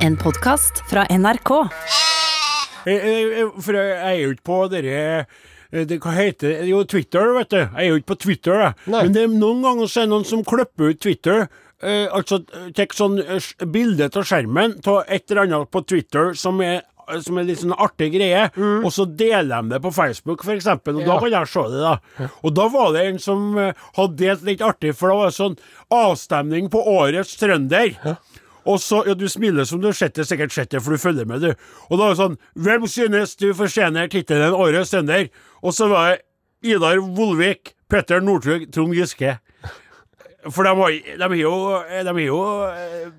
En podkast fra NRK. Jeg, jeg, for jeg, jeg er jo ikke på dere eh, det, Hva heter det? Jo, Twitter, vet du. Jeg er jo ikke på Twitter, jeg. Nei. Men det er noen ganger så er det noen som klipper ut Twitter. Eh, altså tar sånn eh, bilde av skjermen av et eller annet på Twitter som er som er litt sånn artig greie, og så deler de det på Facebook, f.eks. Og da Mm. Kan jeg se det, da. Og da var det en som uh, hadde delt litt artig, for det var sånn avstemning på årets trønder. Og så, ja, Du smiler som du har sett det, sikkert sett det, for du følger med, du. Og da var det sånn Hvem synes du fortjener tittelen Årets trønder? Og så var det Idar Volvik, Petter Northug, Trond Giske. For de, har, de jo De er jo eh,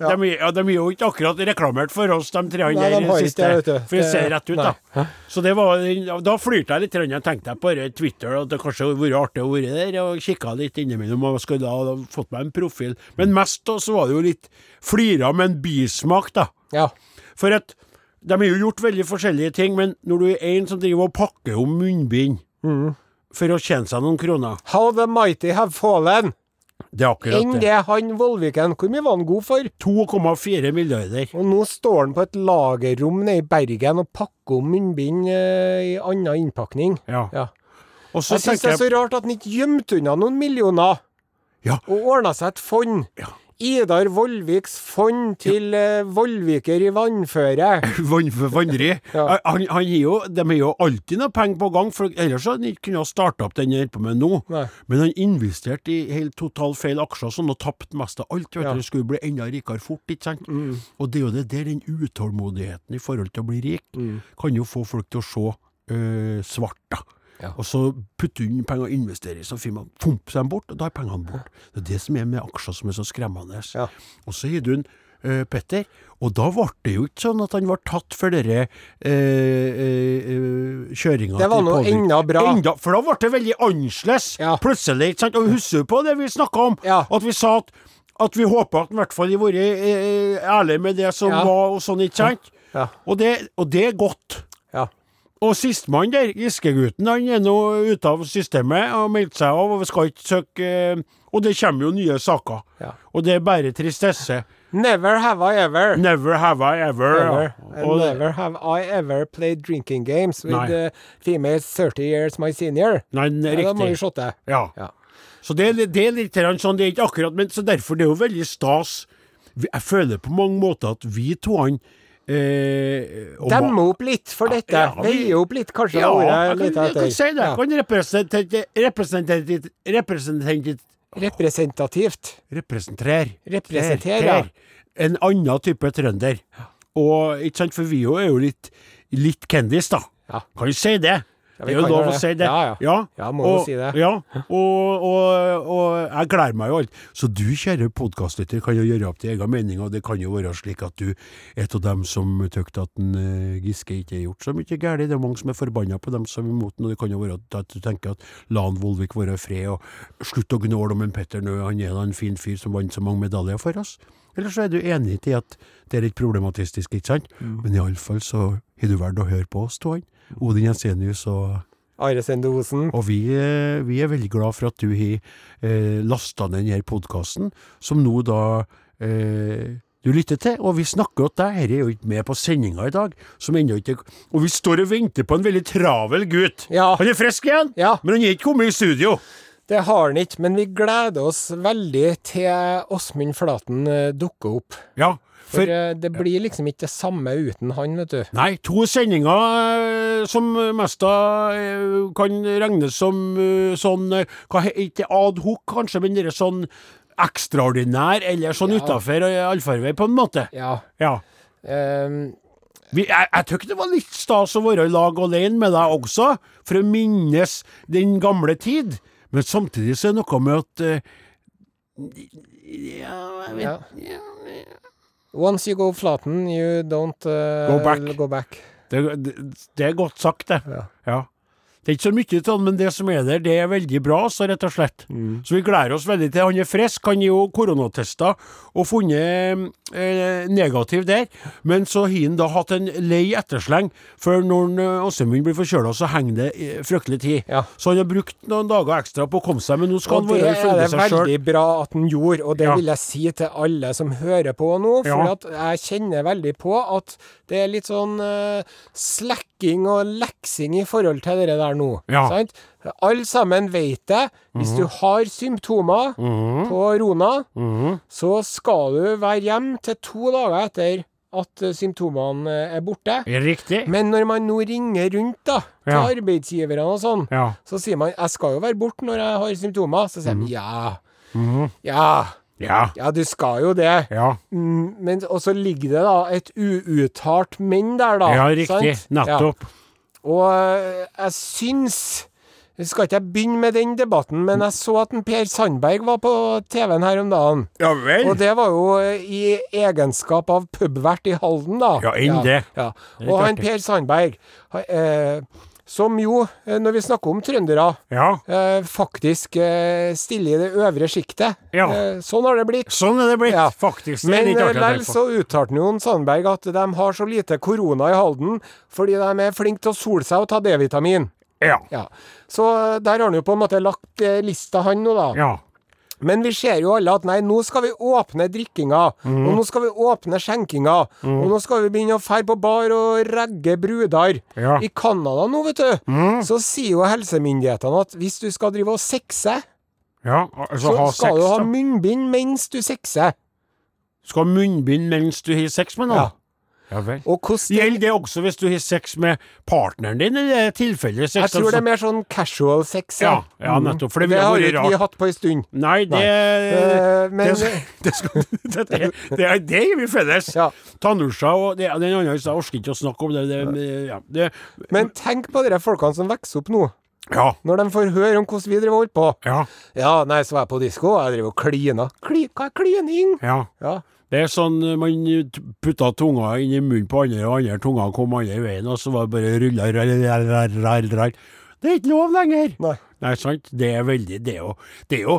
de, ja, de er jo ikke akkurat reklamert for oss, de tre der de har ikke siste. For Det- ser rett ut, da. Nei. Så det var, da flyrte jeg litt. Jeg tenkte bare Twitter, at det kanskje hadde vært artig å være der og kikka litt innimellom. Og skulle da ha fått meg en profil. Men mest da så var det jo litt flira med en bismak, da. Ja. For at de har jo gjort veldig forskjellige ting, men når du er en som driver og pakker om munnbind Mm. for å tjene seg noen kroner How the mighty have fallen. Det er akkurat Enn det. det han Vollviken, hvor mye var han god for? 2,4 milliarder. Og nå står han på et lagerrom nede i Bergen og pakker om munnbind eh, i annen innpakning. Ja. Ja. Og så Jeg syns det er så rart at han ikke gjemte unna noen millioner Ja. og ordna seg et fond. Ja. Idar Vollviks fond til ja. Vollviker i vannføre. Vann, vannri. Ja. Han, han gir jo, de har jo alltid noe penger på gang, for ellers hadde han ikke kunnet starte opp den han holder på med nå. Nei. Men han investerte i helt totalt feil aksjer, sånn og tapte mest av alt. Vet Ja. Det skulle bli enda rikere fort, ikke sant? Mm. Og det er jo det der, den utålmodigheten i forhold til å bli rik, Mm. kan jo få folk til å se øh, svart, da. Ja. Og så putte inn penger og investere i sånn firma. pump seg bort, og da er pengene bort. Det er det som er med aksjer som er så skremmende. Ja. Og så gir du en uh, Petter, og da ble det jo ikke sånn at han ble tatt for denne øh, kjøringa Det var nå enda bra. Enda, for da ble det veldig annerledes, Ja. plutselig. ikke sant? Og husker du på det vi snakka om? At vi sa at, at vi håpa at han i hvert fall hadde vært eh, ærlig med det som var, og sånn, ikke sant? Ja. Og, det, og det er godt. Ja. Og sistemann der, Giske-gutten, han er nå ute av systemet og meldt seg av, og skal ikke søke eh, Og det kommer jo nye saker. Ja. Og det er bare tristesse. Never have I ever. Never have I ever. Ever. ja. Og, never have I ever played drinking games with Nei. female females 30 years my senior. nei, Ja, da må vi riktig. shotte. Ja. Ja. Så det, det er litt sånn, det er ikke akkurat Men så derfor, det er jo veldig stas. Jeg føler på mange måter at vi to han eh, Demme opp litt for dette. Ja, vi- Veie opp litt, kanskje. Ja, jeg kan, jeg kan si det. Ja. Kan Representere Representere Representativt. Representerer. Representere, ja. En annen type trønder. Og ikke sant, for vi er jo litt, litt kendis, da. Ja. Kan jo si det. Det er jo lov å si det. Ja, ja. Ja, må jo og, si det. Ja, og, og, og jeg gleder meg jo alt. Så du, kjære podkastlytter, kan jo gjøre opp til egen mening, og det kan jo være slik at du er av dem som tykte at en, eh, Giske ikke har gjort så mye galt. Det er mange som er forbanna på dem som er imot ham, og det kan jo være at, du tenker at la han Volvik være i fred, og slutt å gnåle om en Petter nå, han er da en fin fyr som vant så mange medaljer for oss. Eller så er du enig i at det er litt problematistisk, ikke sant? Mm. Men iallfall så har du valgt å høre på oss, to. Odin Jensenius og Are Sende Osen. og vi, eh, vi er veldig glad for at du har eh, lasta ned denne podkasten, som nå da eh, du lytter til, og vi snakker til deg. Dette er jo ikke med på sendinga i dag, som ennå ikke Og vi står og venter på en veldig travel gutt. Ja. Han er frisk igjen, Ja. men han er ikke kommet i studio. Det har han ikke, men vi gleder oss veldig til Åsmund Flaten eh, dukker opp. Ja, For for eh, det blir liksom ikke det samme uten han, vet du. Nei, to sendinger eh, som mest eh, kan regnes som sånn hva, Ikke ad hoc, kanskje, men det er sånn ekstraordinær, eller sånn Ja. utafor allfarvei, på en måte. Ja. Ja. Um, Vi, jeg jeg tykker det var litt stas å være i lag alene med deg også, for å minnes den gamle tid. Men samtidig så er det noe med at uh, Ja, jeg vet ja. Once you go Flaten, you don't uh, Go back. Go back. det, det, det er godt sagt, det. Ja. Ja. Det er ikke så mye sånn, men det som er der, det er veldig bra, så rett og slett. Mm. Så vi gleder oss veldig til. Han er frisk, han er jo koronatesta og funnet eh, negativ der. Men så har han da hatt en lei ettersleng, for når eh, Åsemund blir forkjøla, så henger det eh, fryktelig tid. Ja. Så han har brukt noen dager ekstra på å komme seg, men nå skal Og han det være seg ifølge det seg sjøl. veldig bra at han gjorde, og det Ja. vil jeg si til alle som hører på nå. For Ja. at jeg kjenner veldig på at det er litt sånn uh, slekking og leksing i forhold til det der nå. Ja. Sant? Alle sammen vet det. Hvis du har symptomer på rona, Mhm. så skal du være hjem til to dager etter at eh, symptomene eh, er borte. Riktig. Men når man nå ringer rundt da, til Ja. arbeidsgiverne og sånn, Ja. så sier man 'jeg skal jo være borte når jeg har symptomer'. Så sier de mm. 'ja'. Ja. Ja. Ja, du skal jo det. Ja. Mm, Men og så ligger det da et uuttalt men der, da. ja, riktig. sant? Nettopp. Ja. Og øh, jeg syns skal ikke jeg begynne med den debatten, men jeg så at en Per Sandberg var på TV-en her om dagen. Ja vel. Og det var jo øh, i egenskap av pubvert i Halden, da. Ja, enn det. Ja. Det Og han. Per Sandberg, eh, som jo, eh, når vi snakker om trøndere Ja. eh, faktisk eh, stille i det øvre sjiktet. Ja. Eh, sånn har det blitt. Sånn er det blitt, Ja. faktisk. Det Men eh, på. så uttalte Jon Sandberg at de har så lite korona i Halden fordi de er flinke til å sole seg og ta D-vitamin. Ja. Ja. Så eh, der har han jo på en måte lagt eh, lista, han nå, da. Ja. Men vi ser jo alle at nei, nå skal vi åpne drikkinga, mm. og nå skal vi åpne skjenkinga, og nå skal vi begynne å ferde på bar og regge bruder. Ja. I Canada nå, vet du, så sier jo helsemyndighetene at hvis du skal drive og sexe, ja. Altså så ha skal sex, du ha munnbind mens du sexer. Skal ha munnbind mens du har sex med noen? Ja. Ja vel. Gjelder det også hvis du har sex med partneren din, er det tilfeldig sex? Jeg tror det er altså? mer sånn casual sex, Ja, ja, nettopp, for det det har ikke vi hatt på en stund. Nei, det Eh, men det, skal, det, det, det er det vi felles. Ja. Tanusha og den andre Jeg orker ikke å snakke om det. det, ja, det Men tenk på de folkene som vokser opp nå, ja. når de får høre om hvordan vi driver holdt på. Ja. Ja, nei, så var jeg på disko, og jeg driver og klina. Kli, hva er klining? ja. Ja. Det er sånn man putta tunga inn i munnen på andre, og andre tunga kom andre veien, og så var det bare rulla. Det er ikke lov lenger. Nei. Nei, sant? Det er veldig Det er jo, det er jo,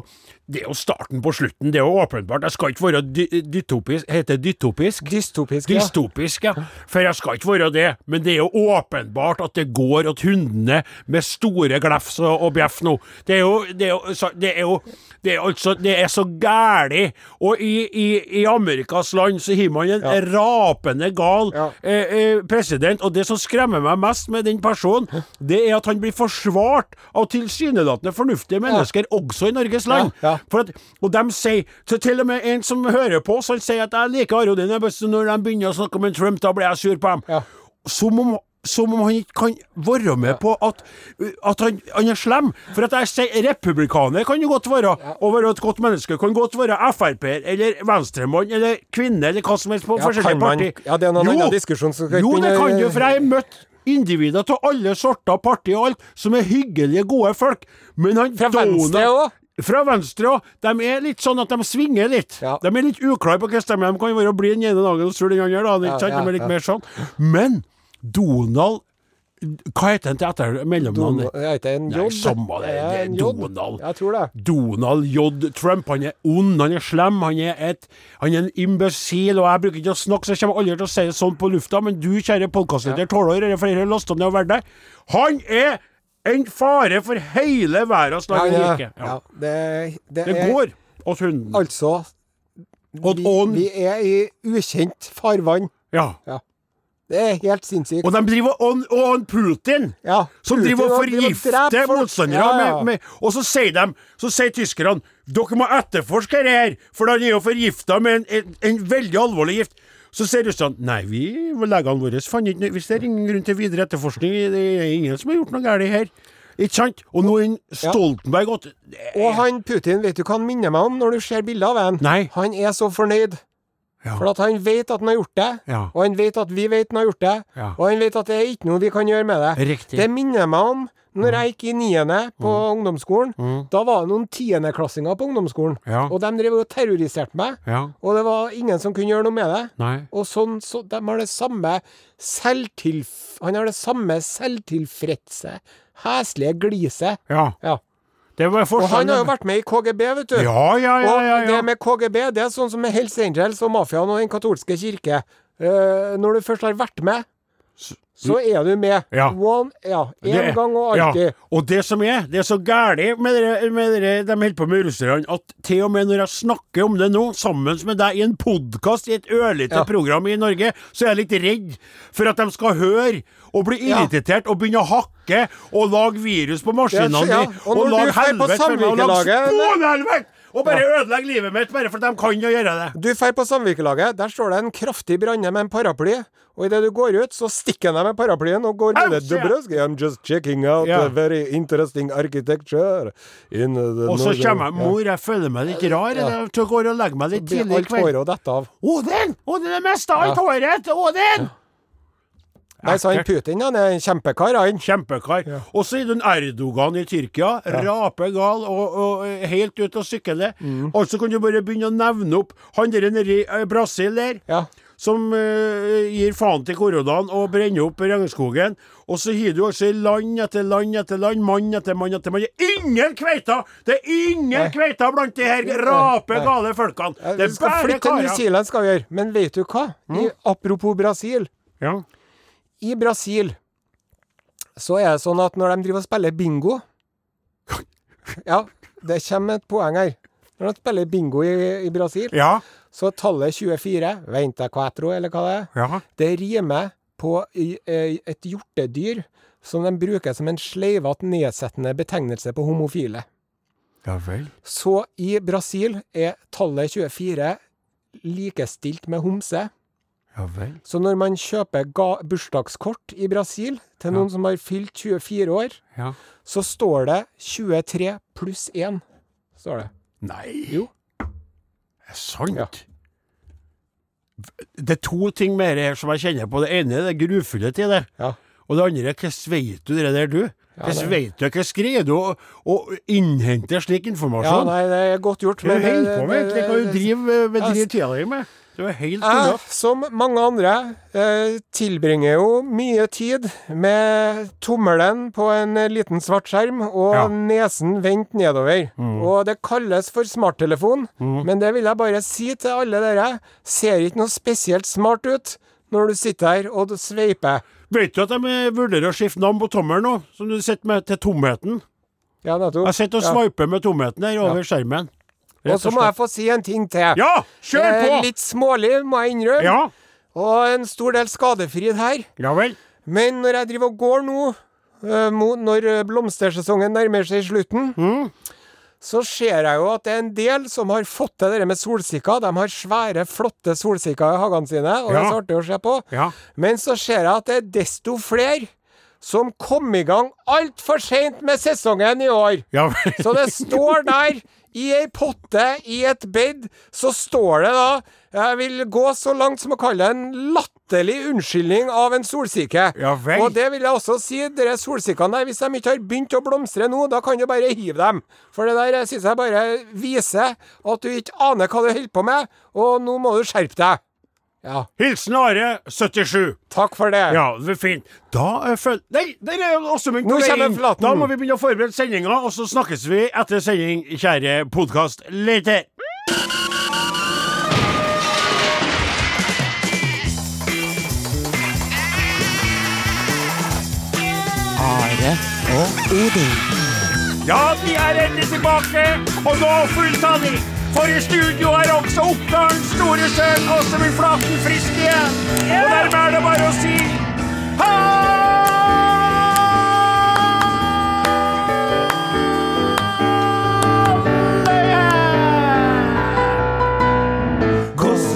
det er jo starten på slutten. Det er jo åpenbart. Jeg skal ikke være dy, dytopisk Heter det dytopisk? Dystopisk, ja. Dystopisk, ja. For jeg skal ikke være det, men det er jo åpenbart at det går at hundene med store glefs og, og bjeff nå. Det er jo Det er jo, det er jo det er altså Det er så gæli. Og i, i, i Amerikas land så har man en Ja. rapende gal Ja. eh, eh, president, og det som skremmer meg mest med den personen, det er at han blir forsvart av tilsynelatende fornuftige mennesker også i Norges land. Ja, ja. At, og de sier så Til og med en som hører på, så sier at jeg liker Arodin. Når de begynner å snakke om en Trump, da blir jeg sur på dem. Ja. Som om som om han ikke kan være med på at, at han, han er slem. For at jeg sier republikaner kan jo godt være, og være et godt menneske. Kan godt være Frp-er, eller venstremann, eller kvinne, eller hva som helst på Ja, forskjellige partier. ja, det er noen annen diskusjon, som skal Jo, det kan du, for jeg har møtt individer av alle sorter, partier og alt, som er hyggelige, gode folk. Men han Fra venstre òg? fra venstre òg. De er litt sånn at de svinger litt. Ja. De er litt uklare på hva stemmer. De kan være blide den ene dagen og sure den andre. Da. Ja, ja, de er litt ja. mer sånn. Men Donald Hva heter han til etter Jeg heter Nei, J? samme det, det er? Donald. Jeg tror det. Donald J. Trump. Han er ond, han er slem, han er, et, han er en imbesil. Og jeg bruker ikke å snakke, så jeg kommer aldri til å si det sånn på lufta, men du, kjære podkastlytter, tåler å høre flere laster ned og være der. Han er en fare for hele verdens Ja, land og ja, rike. Ja. ja, det, det, Det er går åt hunden. Altså vi, vi er i ukjent farvann. Ja. Ja. Det er helt sinnssykt. Og de driver og, og Putin! Ja, Som Putin driver og forgifter motstandere. Ja, ja. Med, med, og så sier de, så sier tyskerne dere må etterforske det her, for han er jo forgifta med en, en, en veldig alvorlig gift. Så sier russerne nei, vi legene våre fant ikke Vi ser ingen grunn til videre etterforskning. Det er ingen som har gjort noe galt her. Ikke sant? Og nå er en Stoltenberg ja. er- Og han Putin, vet du hva han minner meg om når du ser bilder av ham? Han er så fornøyd. Ja. For at han vet at han har gjort det, Ja. og han vet at vi vet han har gjort det, Ja. og han vet at det er ikke noe vi kan gjøre med det. Riktig. Det minner meg om når jeg gikk i niende på ungdomsskolen. Mm. Da var det noen tiendeklassinger på ungdomsskolen, og de drev og terroriserte meg. Og det var ingen som kunne gjøre noe med det. Nei. Og sånn, så de har det samme selvtilf... Han har det samme selvtilfredse, heslige gliset. Ja. Ja. Det var Og han har jo vært med i KGB, vet du. Ja, ja, ja. Og det med KGB, det er sånn som med Hells Angels og mafiaen og den katolske kirke. Uh, når du først har vært med, så er du med. Ja. One, ja, en gang og alltid. Ja. Og det som er, det er så gærent med, dere- med dere, de holder på med russerne, at til og med når jeg snakker om det nå, sammen med deg i en podkast i et ørlite Ja. program i Norge, så er jeg litt redd for at de skal høre og bli irritert og begynne å hakke og lage virus på maskinene dine. ja. og, Og lage helvete for meg, og lage sponehelvete! Og bare ødelegge livet mitt bare fordi de kan å gjøre det. Du drar på Samvirkelaget, der står det en kraftig branne med en paraply. Og idet du går ut, så stikker han deg med paraplyen og går videre. I'm just checking out yeah. a very interesting architecture in the Og så northern-" kommer jeg Mor, jeg føler meg litt rar. Jeg jeg går og legger meg Ja. litt tidlig i alt kveld. håret og dette av. Odin! Odin er mista alt Ja. håret! Odin! Nei, så han Putin han er en kjempekar, han. Kjempekar. Og så er det Erdogan i Tyrkia. Rapegal og, og eh, helt ut å sykle. Mm. så kan du bare begynne å nevne opp han der nede i eh, Brasil der. Ja. Som uh, gir faen til koronaen og brenner opp regnskogen. Og så har du altså land etter land etter land, mann etter mann etter mann. Ingen kveiter! Det er ingen kveita blant de her rapegale folkene! Ja, Det Vi er skal flytte til New. Zealand, skal vi gjøre. Men vet du hva? I, apropos Brasil. Ja. I Brasil så er det sånn at når de driver og spiller bingo Ja, det kommer et poeng her. Når de spiller bingo i, i Brasil, ja. så tallet 24, venta quatro, eller hva det er, Ja. det rimer på et hjortedyr som de bruker som en sleivete nedsettende betegnelse på homofile. Ja vel. Så i Brasil er tallet 24 likestilt med homse. Så når man kjøper ga bursdagskort i Brasil til noen som har fylt 24 år, Ja. så står det 23 pluss 1. Står det. Nei. Jo. Det er sant. Ja. Det er to ting med det her som jeg kjenner på. Det ene er det grufulle til det. Ja. Og det andre er hvordan vet du det der, du? Hvordan ja, vet du hvordan greier du å, å innhente slik Ja, nei, det er godt gjort, men Hva holder det- på med egentlig hva du driver med Ja, driver tida di med. Jeg, som mange andre, eh, tilbringer jo mye tid med tommelen på en liten svart skjerm og Ja. nesen vendt nedover. Mm. Og det kalles for smarttelefon, men det vil jeg bare si til alle dere, ser ikke noe spesielt smart ut når du sitter her og sveiper. Vet du at de eh, vurderer å skifte navn på tommelen nå, som du sitter med til tomheten? Ja, nettopp. Jeg sitter og Ja. sveiper med tomheten her over skjermen. Og så må jeg få si en ting til. Ja, kjør Eh! Litt smålig, må jeg innrømme. Ja, Og en stor del skadefri her. ja vel. Men når jeg driver og går nå, eh, når eh, blomstersesongen nærmer seg slutten, Mm. så ser jeg jo at det er en del som har fått til det med solsikker. De har svære, flotte solsikker i hagene sine, og det er Ja. så artig å se på. Ja. Men så ser jeg at det er desto flere som kom i gang altfor seint med sesongen i år. Ja. Så det står der, i ei potte, i et bed, så står det da Jeg vil gå så langt som å kalle det en latterlig unnskyldning av en solsikke. Ja. Og det vil jeg også si, dere solsikkene der, hvis de ikke har begynt å blomstre nå, da kan du bare hive dem. For det der syns jeg bare viser at du ikke aner hva du holder på med, og nå må du skjerpe deg. Ja, Hilsen Are, 77. takk for det. Ja, det er fint. Da er føl... Nei, der er begynt Nå på vei inn. Da må vi begynne å forberede sendinga, og så snakkes vi etter sending, kjære podkast later. Are og Odin. Ja, vi er endelig tilbake, og nå fulltallig. For i studio er også Oppdalens store sønn Åsemund Flaten frisk igjen. Og dermed er det bare å si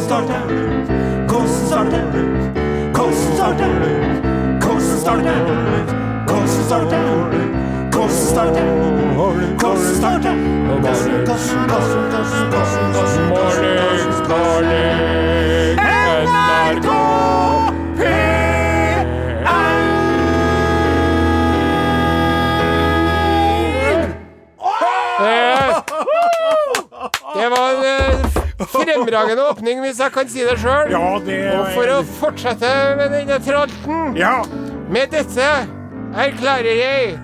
starter Hvordan starter. Hvordan starter. Hvordan starter. Hvordan starter. Hvordan starter Mornings, morning, NRK Eh, Det var en eh, fremragende åpning, hvis jeg kan si det sjøl. Ja, Og for å fortsette med denne tralten Ja, Med dette erklærer jeg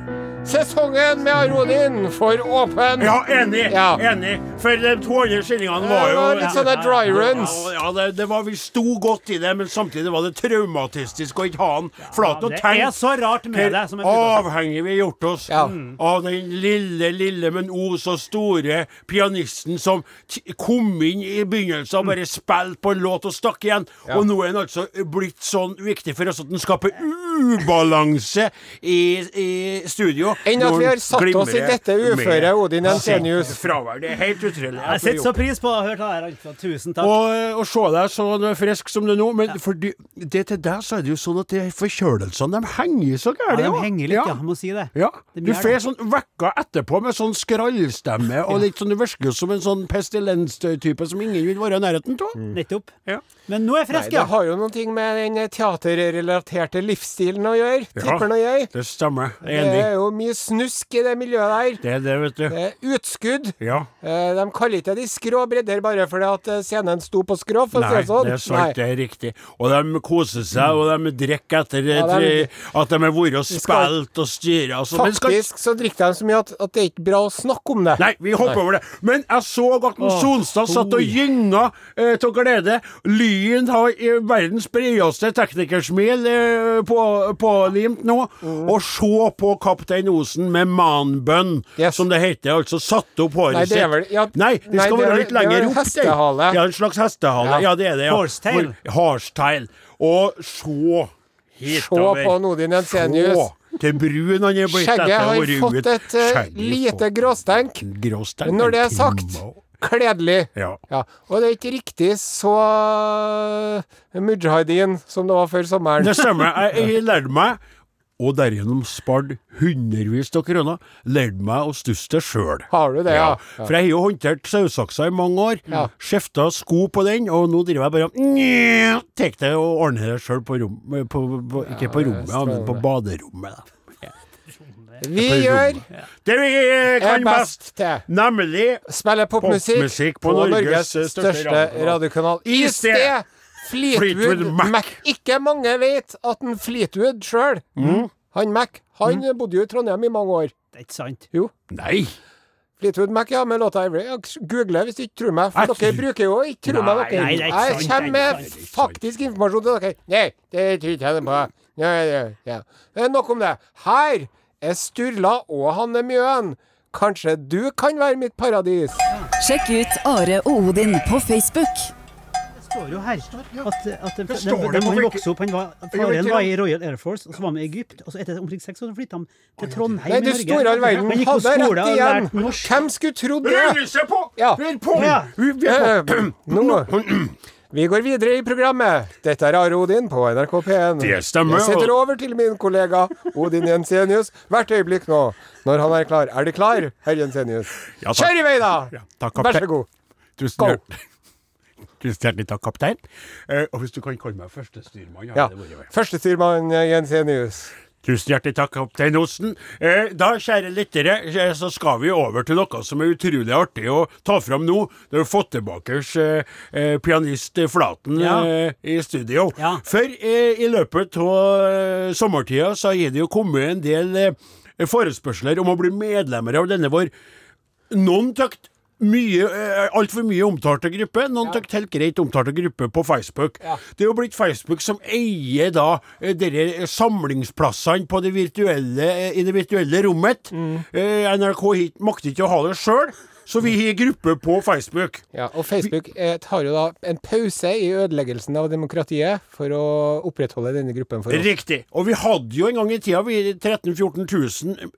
sesongen med Arodin for åpen. Ja, enig! Ja. Enig. For de 200 skillingene var Det jo var litt sånne dry runs. Ja, ja det, det var, vi sto godt i det, men samtidig var det traumatistisk å ikke ha den. For at det tenk er så rart med det som er avhengig vi har gjort oss Ja. av den lille, lille, men o så store pianisten som t kom inn i begynnelsen og bare spilte på en låt og stakk igjen. Og nå er han altså blitt sånn viktig for oss at den skaper ubalanse i, i studio. Enn at vi har satt oss i dette uføret, Odin Jensenius. Fravær. Det er helt utrolig. Jeg setter så pris på å ha hørt det her, altså. Tusen takk. Og, og se deg så frisk som du er nå, men for det til deg så er det jo sånn at de forkjølelsene, de henger så Ja, de henger litt, ja. ja. må si det. Ja, du får sånn vekka etterpå med sånn skrallstemme, og litt sånn, du virker som en sånn pestilens-type som ingen vil være i nærheten av. Nettopp. Ja. Men nå er jeg Nei, frisk, det har jo noen ting med den teaterrelaterte livsstilen å gjøre, tipper nå jeg. Det stemmer. Det er jo mye snusk i det miljøet der. Det er det, vet du. Det er utskudd. Ja. Eh, De kaller ikke de skrå bredder bare fordi at eh, scenen sto på skrå, for å si Nei, det sånn. det er sant, det er riktig. Og de koser seg, og de drikker etter Ja, de- at de har vært og spilt og styra. Altså. Faktisk så drikker de så mye at, at det er ikke bra å snakke om det. Nei, vi hopper over det. Men jeg så at en Sonstad satt og gynga eh, til glede. Lyn har verdens bredeste teknikersmil eh, på, pålimt nå. Mm. Og se på Kaptein Osen med manbønn, Yes. som det heter. Altså satt opp håret Nei, det er vel- ja, Nei, det skal være litt er lenger opp. hestehale. Ja, en slags hestehale. Ja. Ja, det er det. ja. Horsetail. Hvor- Horsetail. Og se Se på Nodin Jensenius. Se til brun han er blitt Skjegget har fått et uh, lite gråstenk. gråstenk. Når det er sagt, kledelig. Ja. Ja, og det er ikke riktig så uh, mujahedin som det var før sommeren. Det stemmer. Jeg, jeg lærte meg, og derigjennom spart hundrevis av kroner, lærte meg å stusse det sjøl. Har du det, ja? ja. For jeg har jo håndtert sauesaksa i mange år. Ja. Skifta sko på den, og nå driver jeg bare og tar det og ordner det sjøl på rom... På, på, ikke på rommet, men på baderommet. Vi gjør. Det vi eh, er kan best, til nemlig spille popmusikk Popmusikk på, Norges største radiokanal. I sted Fleetwood Fleetwood Mac. Mac. Ikke mange vet at en Fleetwood sjøl, Mm. han Mac, han bodde jo i Trondheim i mange år. Det er ikke sant. Jo. Nei! Fleetwood Mac, ja, med låta Ivory. Google hvis du ikke tror meg, for dere bruker jo ikke tro meg, dere. nei, er jeg kommer er med faktisk informasjon til dere. Nei, det tror ikke jeg på. Ja, ja, ja. Nok om det. Her er Sturla og Hanne Mjøen. Kanskje du kan være mitt paradis? Sjekk ut Are og Odin på Facebook. Det står jo her at, at den, på han Wiki- vokste opp han var, Faren var i Royal Air Force, og så var han i Egypt. Og så etter omkring seks år flytta han til Trondheim Nei, i du Norge. store all verden hadde rett igjen. Hvem skulle trodd det? Røyse på! Ja. Vi er på! Ja. Eh, Nå Vi går videre i programmet. Dette er Are Odin på NRK P1. Det stemmer, Jeg setter over til min kollega Odin Jensenius hvert øyeblikk nå, når han er klar. Er du klar, herr Jensenius? Ja. Kjør i vei, da! Ja, takk, Vær så god. Tusen Go. Tusen hjertelig takk, kaptein. Eh, og hvis du kan kalle meg førstestyrmann Ja. Førstestyrmann Jensenius. Tusen hjertelig takk, kaptein Osen. Eh, da, kjære lyttere, eh, så skal vi over til noe som er utrolig artig å ta fram nå. Det har fått tilbake eh, eh, pianist Flaten Ja. eh, i studio. Ja. For eh, i løpet av sommertida så har det jo kommet en del forespørsler om å bli medlemmer av denne vår noen tøkt mye, eh, altfor mye omtalte gruppe, noen tøkt helt greit omtalte gruppe på Facebook. Det er jo blitt Facebook som eier da eh, dere samlingsplassene på det virtuelle, eh, i det virtuelle rommet. Mm. NRK hit makter ikke å ha det sjøl, så vi har gruppe på Facebook. Ja, og Facebook eh, tar jo da en pause i ødeleggelsen av demokratiet for å opprettholde denne gruppen. Riktig. Og vi hadde jo en gang i tida vi 13 000-14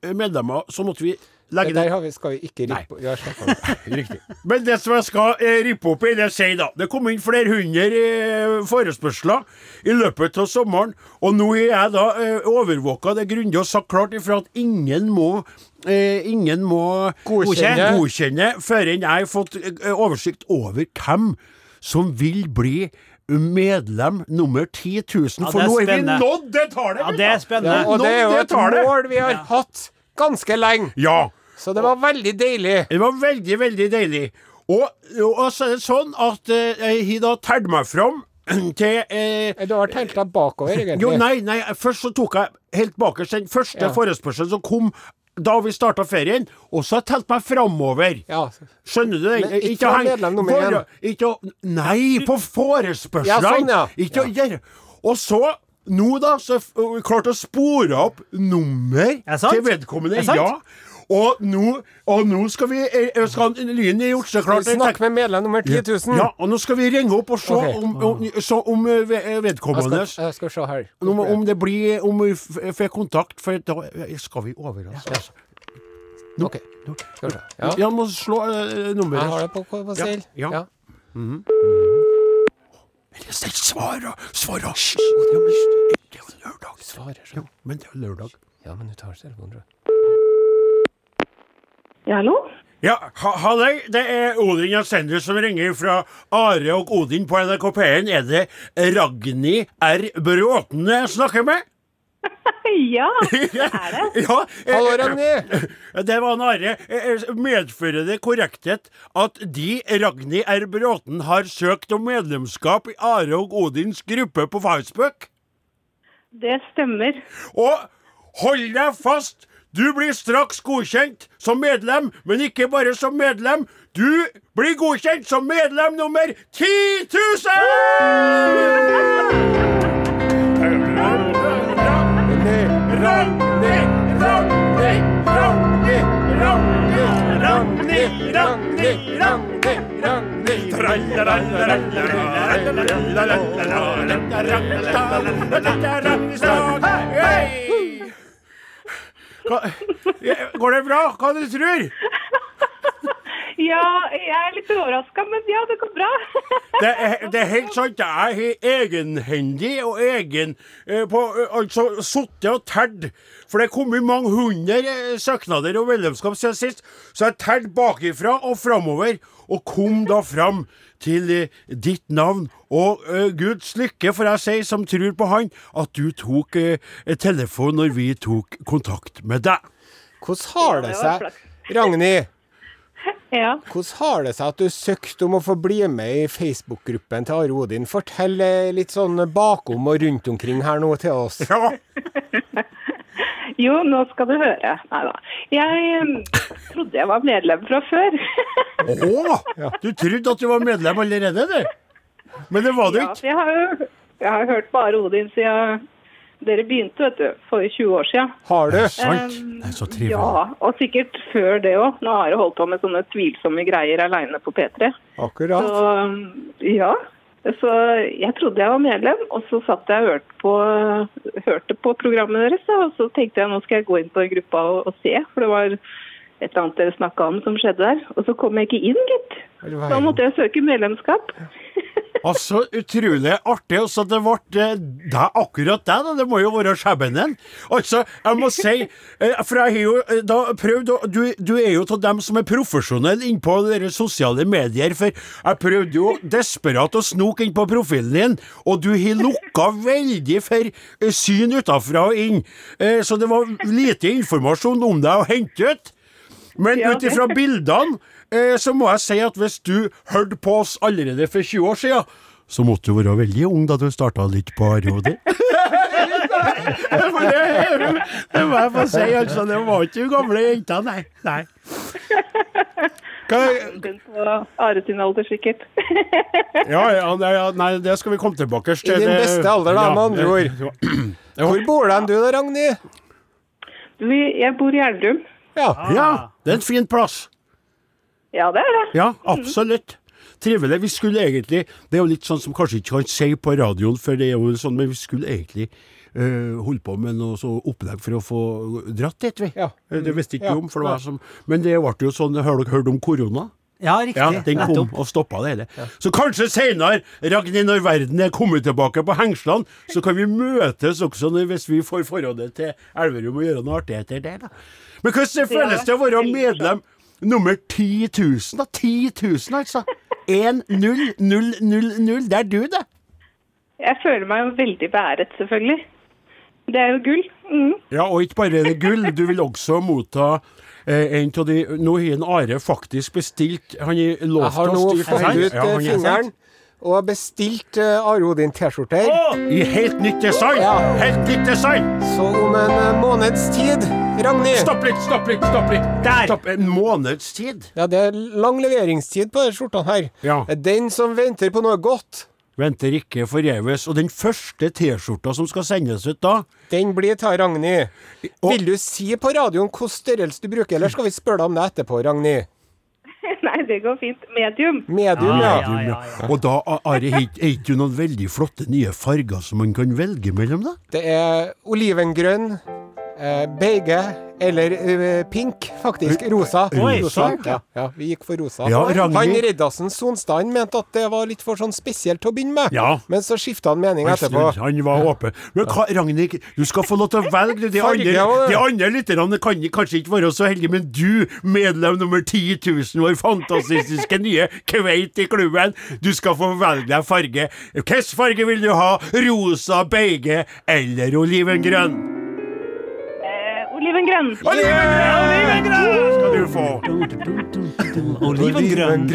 000 medlemmer, så måtte vi legge der det har vi, skal vi ikke rippe det. Riktig. Men det som jeg skal eh, rippe opp i, det sier da Det kom inn flere hundre eh, forespørsler i løpet av sommeren, og nå er jeg da eh, overvåka. Det er grundig og sagt klart ifra at ingen må eh, Ingen må Godkjenne. godkjenne før jeg har fått eh, oversikt over hvem som vil bli medlem nummer 10 000. Ja, For det er nå er vi nådd det tallet! Ja, det er spennende. Ja, og det er jo et mål vi har hatt ganske lenge. Ja. Så det var veldig deilig. Det var veldig, veldig deilig. Og, og så er det sånn at eh, jeg har da tært meg fram til eh, Du har telt deg bakover, egentlig. Jo, nei, nei, først så tok jeg helt bakerst den første Ja. forespørselen som kom da vi starta ferien, og så har jeg telt meg framover. Ja. Skjønner du det? Men ikke heng- medlem nummer én. Ikke Nei, på forespørslene! Ja, sånn, ja. Ikke å gjøre Og så nå, da, så klarte å spore opp nummer Er til vedkommende. Ja. Og nå, og nå skal vi eh, skal Lyn er gjort seg klar Snakk med medlem nummer 10 000. Ja, og nå skal vi ringe opp og se okay. om, om, så om vedkommende Jeg skal, jeg skal se her. om, om det blir Om vi får kontakt, for da eh, skal vi overraske. altså. Ok. Skal vi se. Ja. Ja, må slå uh, nummeret. Jeg har det på, på, på Ja, ja. ja. Ja. Svar, svara! Svara! Ja, men det er jo lørdag. Svarer Ja, sånn. men det er jo lørdag. Ja, men du tar telefonen, jeg. Ja, hallo? Ja, ha, halløy. Det er Odin Jensender som ringer fra Are og Odin på NRK P1. Er det Ragni R. Bråten jeg snakker med? Ja, det er det. Ja, eh, Hallo, Ragnhild! Det var Are. Eh, Medfører det korrekthet at de, Ragnhild R. Bråten, har søkt om medlemskap i Are og Odins gruppe på Facebook? Det stemmer. Og hold deg fast! Du blir straks godkjent som medlem, men ikke bare som medlem. Du blir godkjent som medlem nummer 10 000! Går det bra? Hva du tror Ja, jeg er litt overraska, men ja, det går bra. Det er, det er helt sant. Jeg har egenhendig og egen eh, på, eh, Altså sittet og telt. For det er kommet mange hundre eh, søknader og medlemskap siden sist. Så jeg telte bakifra og framover, og kom da fram til eh, ditt navn. Og eh, Guds lykke, får jeg si, som tror på Han, at du tok eh, telefon når vi tok kontakt med deg. Hvordan har det seg. Ragnhild? Ja. Hvordan har det seg at du søkte om å få bli med i Facebook-gruppen til Are Odin? Fortell litt sånn bakom og rundt omkring her nå til oss. Ja, Jo, nå skal du høre. Nei da. Jeg trodde jeg var medlem fra før. Å! Du trodde at du var medlem allerede, du? Men det var du ikke. Ja, jeg har jo jeg har hørt bare Odin siden dere begynte, vet du. For 20 år siden. Har du? Sant? Um, Det er så trivelig. Ja, og sikkert før det òg. Nå har jeg holdt på med sånne tvilsomme greier aleine på P3. Akkurat. Så ja. Så jeg trodde jeg var medlem, og så satt jeg og hørte på, hørte på programmet deres. Og så tenkte jeg nå skal jeg gå inn på gruppa og, og se, for det var et eller annet dere snakka om som skjedde der. Og så kom jeg ikke inn, gitt. Da måtte jeg søke medlemskap. Altså, utrolig artig. Altså, det ble eh, det er akkurat det, da. Det må jo være skjebnen. Altså, jeg må si eh, For jeg har jo eh, da prøvd å du, du er jo av dem som er profesjonelle innpå sosiale medier. For jeg prøvde jo desperat å snoke inn på profilen din, og du har lukka veldig for syn utafra og inn. Så det var lite informasjon om deg å hente ut. Men ut ifra bildene, eh, så må jeg si at hvis du hørte på oss allerede for 20 år siden, så måtte du være veldig ung da du starta litt på Arodi. det, det må jeg få si, altså. Det var ikke hun gamle jenta, nei. nei. Hva, Are sin alder, sikkert. ja, ja, nei, ja, nei, det skal vi komme tilbake til. I din beste alder, da, med andre ord. Hvor bor den du da, Ragnhild? Du, jeg bor i Elverum. Ja. ja, det er en fin plass. Ja, det er det. Ja, absolutt. Trivelig. Vi skulle egentlig Det er jo litt sånn som kanskje ikke kan si på radioen, for det er jo sånn, men vi skulle egentlig uh, holde på med noe så opplegg for å få dratt dit, vi. Ja. Eh, Det visste ikke Ja, om, for det var som Men det ble jo sånn Har dere hørt om korona? Ja, riktig. Ja, den kom Nettopp. og stoppa det hele. Så kanskje seinere, Ragnhild, når verden er kommet tilbake på hengslene, så kan vi møtes også når, hvis vi får forholdet til Elverum og gjøre noe artigheter der, da. Men hvordan føles det å være medlem nummer 10 000, da? 10 000, altså. 1-0-0-0-0. Det er du, det. Jeg føler meg jo veldig beæret, selvfølgelig. Det er jo gull. Mm. Ja, og ikke bare er det gull, du vil også motta eh, en av de Nå har en Are faktisk bestilt Han har Jeg lovt har nå oss de fått ut Ja, eh, er fingeren og bestilt uh, Are Odin T-skjorter. I helt nytt design! Ja. Helt nytt design! Så om en eh, måneds tid, Ragnhild Stopp litt, stopp litt, stopp litt! Der. Stopp, En måneds tid? Ja, det er lang leveringstid på denne skjorta her. Ja. Den som venter på noe godt, Venter ikke forgjeves. Og den første T-skjorta som skal sendes ut da den blir ta Ragnhild. Og- Vil du si på radioen hvilken størrelse du bruker, eller skal vi spørre deg om det etterpå, Ragnhild? Nei, det går fint. Medium. Medium, ja. Ja, ja, ja. Og da Are, er ikke du noen veldig flotte nye farger som man kan velge mellom, da? Det er olivengrønn, beige eller eh, pink, faktisk. Rosa. Oi, rosa. Ja, ja, vi gikk for rosa. Ja, Han Reddasen Sonstad mente at det var litt for sånn spesielt til å begynne med. Ja. Men så skifta han mening etterpå. Han var åpen. Men hva, Ragnhild, du skal få lov til å velge. De andre, de andre lytterne kan kanskje ikke være så heldige, men du, medlem nummer 10 000, vår fantastiske nye kveit i klubben, du skal få velge deg farge. Hvilken farge vil du ha? Rosa, beige eller olivengrønn? Olivengrønn. Olivengrønn skal du få. Olivengrønn.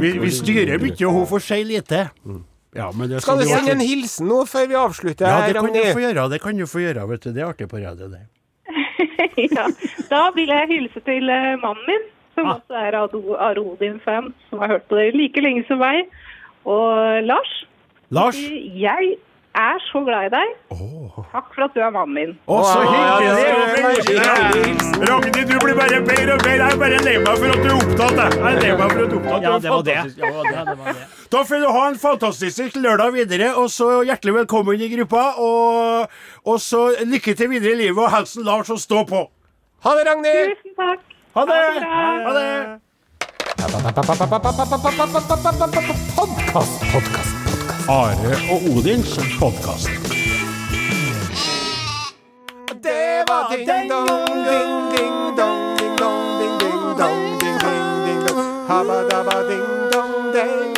Vi, vi styrer mye, og hun får si lite. Ja, men det Skal du sende en hilsen nå før vi avslutter, Ja, det kan du få gjøre. Det kan du få gjøre, vet du. Det er artig på radio, det. ja. Da vil jeg hilse til eh, mannen min, som Ah. også er Ado- Are Odin-fan, som har hørt på det like lenge som meg. Og Lars, Lars? jeg er så glad i deg. Takk for at du er mannen min. Å, så hyggelig! Ragnhild, du blir bare bedre og bedre. Jeg er bare lei meg for at du er opptatt. jeg. Er lei meg for at du er opptatt. Ja, det var det. Ja, det, det var det. Da får du ha en fantastisk lørdag videre, og så hjertelig velkommen i gruppa. Og, og så lykke til videre i livet, og hilsen Lars, og stå på. Ha det, Ragnhild! Tusen takk. Ha det! Ha det bra. Ha det! Podkast, podkast. Are og Odins podkast. Det var ding dong, ding ding dong, ding dong, ding ding dong, ding ding ding dong. Habadabading-dong, ding.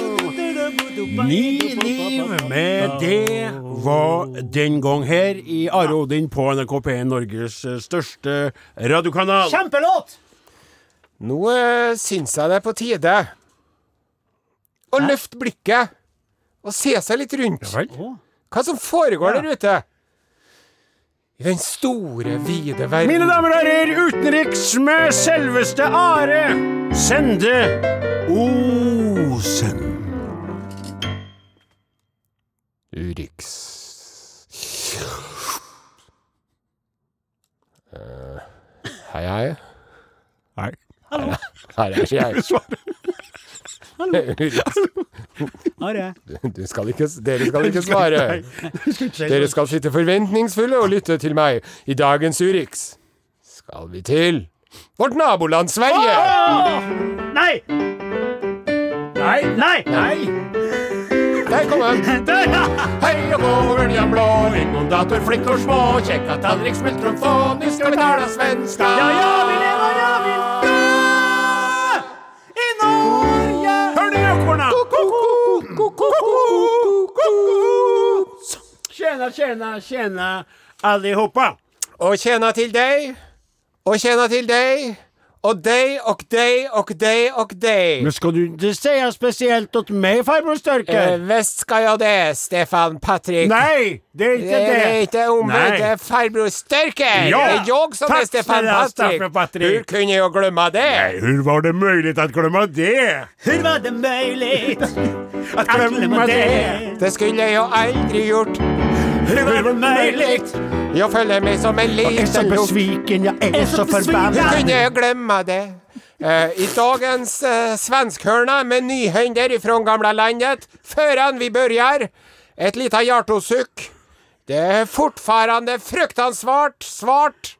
Ni liv med det var den gang her i Are og Odin på NRK P1, Norges eh, største radiokanal. Kjempelåt! Nå uh, syns jeg det er på tide å løfte blikket og se seg litt rundt. Vel? Hva som foregår der ute. I den store, vide verden. Mine damer og herrer, utenriks med selveste Are Sende Osen. Urix. Uh, hei, hei. Nei. Her er jeg. Are. Du skal ikke, dere skal ikke svare. Dere skal sitte forventningsfulle og lytte til meg. I dagens Urix skal vi til vårt naboland Sverige. Nei! Nei, Nei! nei. Der kom han. Der, ja! Hej och gå, öljan blå, og små, kjekka tallrik, smultron få, nu ska vi tala svenska. Ja, ja, vi lever, ja, vill Tjena, tjena, allihopa. Och tjena till dig, och tjena till dig, Og deg og deg og deg og deg. Men skal du ikke si spesielt til meg, farbror Eh, Størke? Visst skal jeg det, Stefan Patrick. Nei, det er ikke det. Det er ikke omvendt. det er farbror Størke. Ja. Det er jeg som Takk, er Stefan Patrick. Patrick. Hur kunde jag glömma det? Hur var det mulig å glemme det? Hur var det mulig å glemme det? Det skulle jeg aldri gjort. Var meg möjligt? Jag följer mig som en liten lukt. Jeg er så besviken, jeg er är så så besviken. kunne glemme det? Uh, I dagens uh, svenskhörna med nyhender ifrån gamla landet, förrän vi börjar, ett litet hjärtosuck. Det är fortfarande fruktansvärt svårt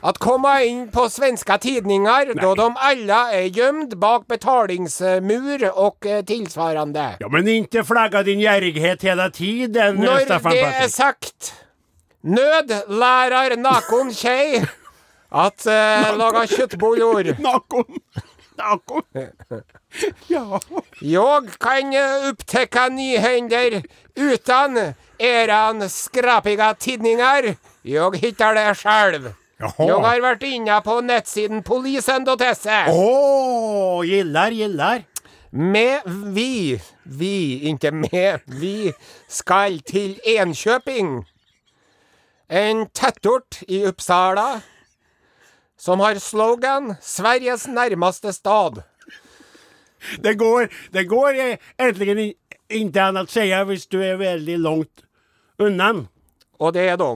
att komma inn på svenska tidningar då de alla är gömd bak betalingsmur och tilsvarende tillsvarande. Ja, men inte flagga din gärighet hela tiden, När Staffan det är Patrik. sagt, nød lærer nakon tjej at uh, laga kjøttboller. Nakon. Nakon. Ja. Jeg kan opptekke nyhender utan eran skrapiga tidninger. Jeg hittar det själv. Jag har vært inne på nettsiden polisen.se. Åh, gillar, gillar. Med vi, vi, ikke med, vi skal til Enkjøping. En tettort i Uppsala som har slogan 'Sveriges nærmeste stad'. Det går, det går egentlig ikke an å si hvis du er veldig langt unna. Og det er de.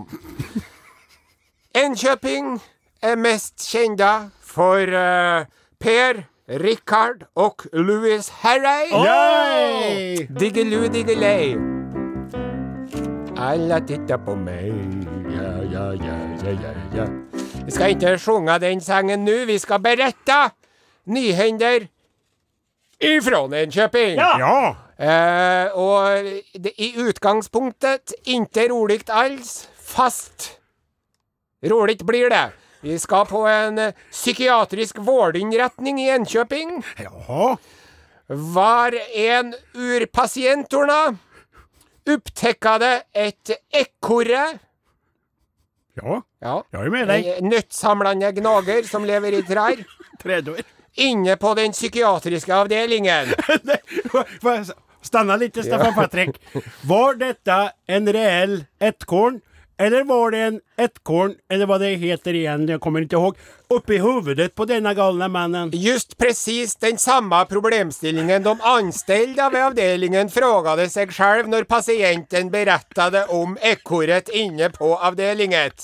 Enköping er mest kjenda for uh, Per, Richard og Louis Harry. Yay! Diggelu, diggelei. Alla titta på meg. Ja, ja, ja, ja, ja, ja. Vi skal ikke sjunga den sangen nå, vi skal berette nyhender ifra Enkjøping. Ja! Eh, og det, i utgangspunktet inte roligt alls, fast roligt blir det. Vi skal på en eh, psykiatrisk vårdinnretning i Enkjøping. Jaha? Var en ur pasienterna det et ekorre, Ja, ja, jag är med deg. en nøttsamlende gnager som lever i trær, Trädår. inne på den psykiatriske avdelingen. Stanna litt, Stefan Patrick. Var dette en reell ettkorn? Eller var det en ettkorn, eller vad det heter igen, jag kommer inte ihåg, uppe i huvudet på denna galna mannen? Just precis den samme problemstillingen de anställda ved avdelingen frågade seg selv når pasienten berättade om ekorret inne på avdelingen.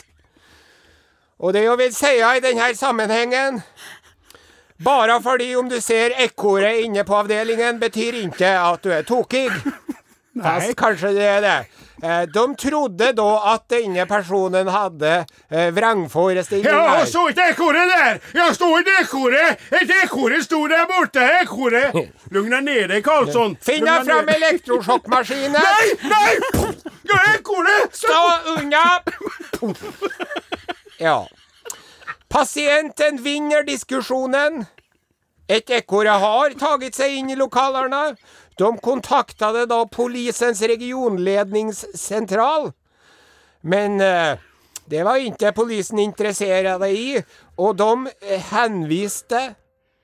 Og det jeg vil si i denne sammenhengen Bare fordi om du ser ekorret inne på avdelingen, betyr ikke at du er tokig. Fast kanskje det er det. Eh, De trodde da at denne personen hadde eh, vrangforestillinger. Ja, og så et ekorre der! Ja, sto et ekorre! Et ekorre stod der borte! ekorre! Lugna deg nede, Karlsson! Finn deg fram elektrosjokkmaskinen! nei, nei! Ja, ekorret! Stå unna! Ja. Pasienten vinner diskusjonen. Et ekorre har taget seg inn i lokalene. De kontaktade da polisens regionledningssentral. Men eh, det var ikke polisen interessert i, og de eh, henviste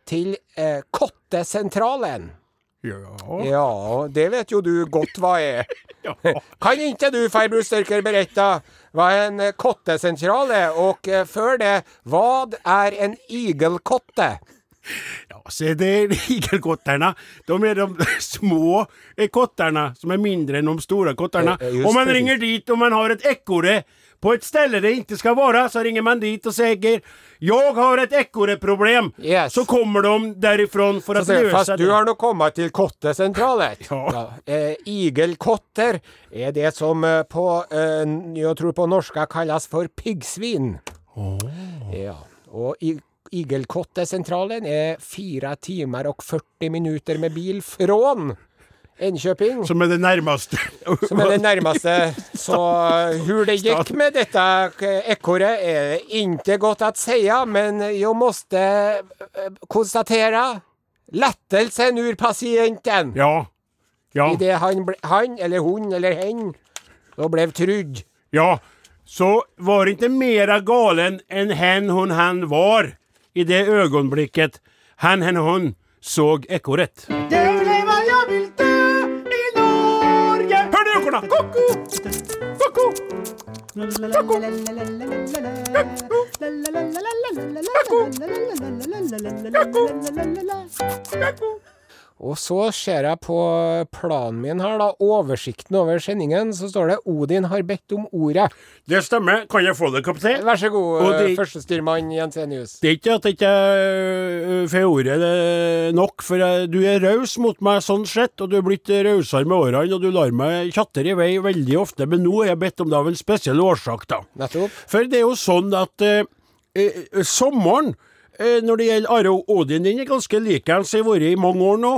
til eh, Kottesentralen. Ja. Ja, det vet jo du godt hva er. Kan ikke du, farbror Størker, berette hva en kottesentral er, og eh, för det, hva er en igelkotte? Ja, se det är igelkottarna. De är de små kottarna som är mindre än de stora kottarna. Eh, Om man precis. ringer dit och man har ett ekorre på ett ställe det inte ska vara så ringer man dit och säger jag har ett ekorreproblem. Yes. Så kommer de därifrån för att Så säger, lösa fast du har nå kommit till kottecentralen. Ja. Eh, igelkotter är det som eh, på, eh, jag tror på norska kallas för piggsvin. Ja, och i, Igelkottesentralen er fire timer og 40 minuter med bil fra Enköping. Som er det nærmeste. som er det nærmeste. Så hur det gikk med dette ekoret er ikke godt å si, men jeg måtte konstatere konstatera lättelsen ur patienten. Ja. Ja. Idet han, han eller hun eller hen då ble trygg. Ja. Så var ikke mer galen enn hen hun han var i det øyeblikket han hen hun så ekorret. Jag vill leva, jeg vill dø i Norge Hör du ekorna? Koko! Koko! Og så ser jeg på planen min her, da, oversikten over sendingen, så står det 'Odin har bedt om ordet'. Det stemmer. Kan jeg få det, kaptein? Vær så god, det- førstestyrmann Jensenius. Det er ikke at jeg ikke øh, får ordet nok, for jeg, du er raus mot meg sånn sett, og du er blitt rausere med årene, og du lar meg tjatter i vei veldig ofte, men nå er jeg bedt om det av en spesiell årsak, da. Nettopp. For det er jo sånn at eh, sommeren når det gjelder Are og Odin, den er ganske likens. Jeg har vært i mange år nå,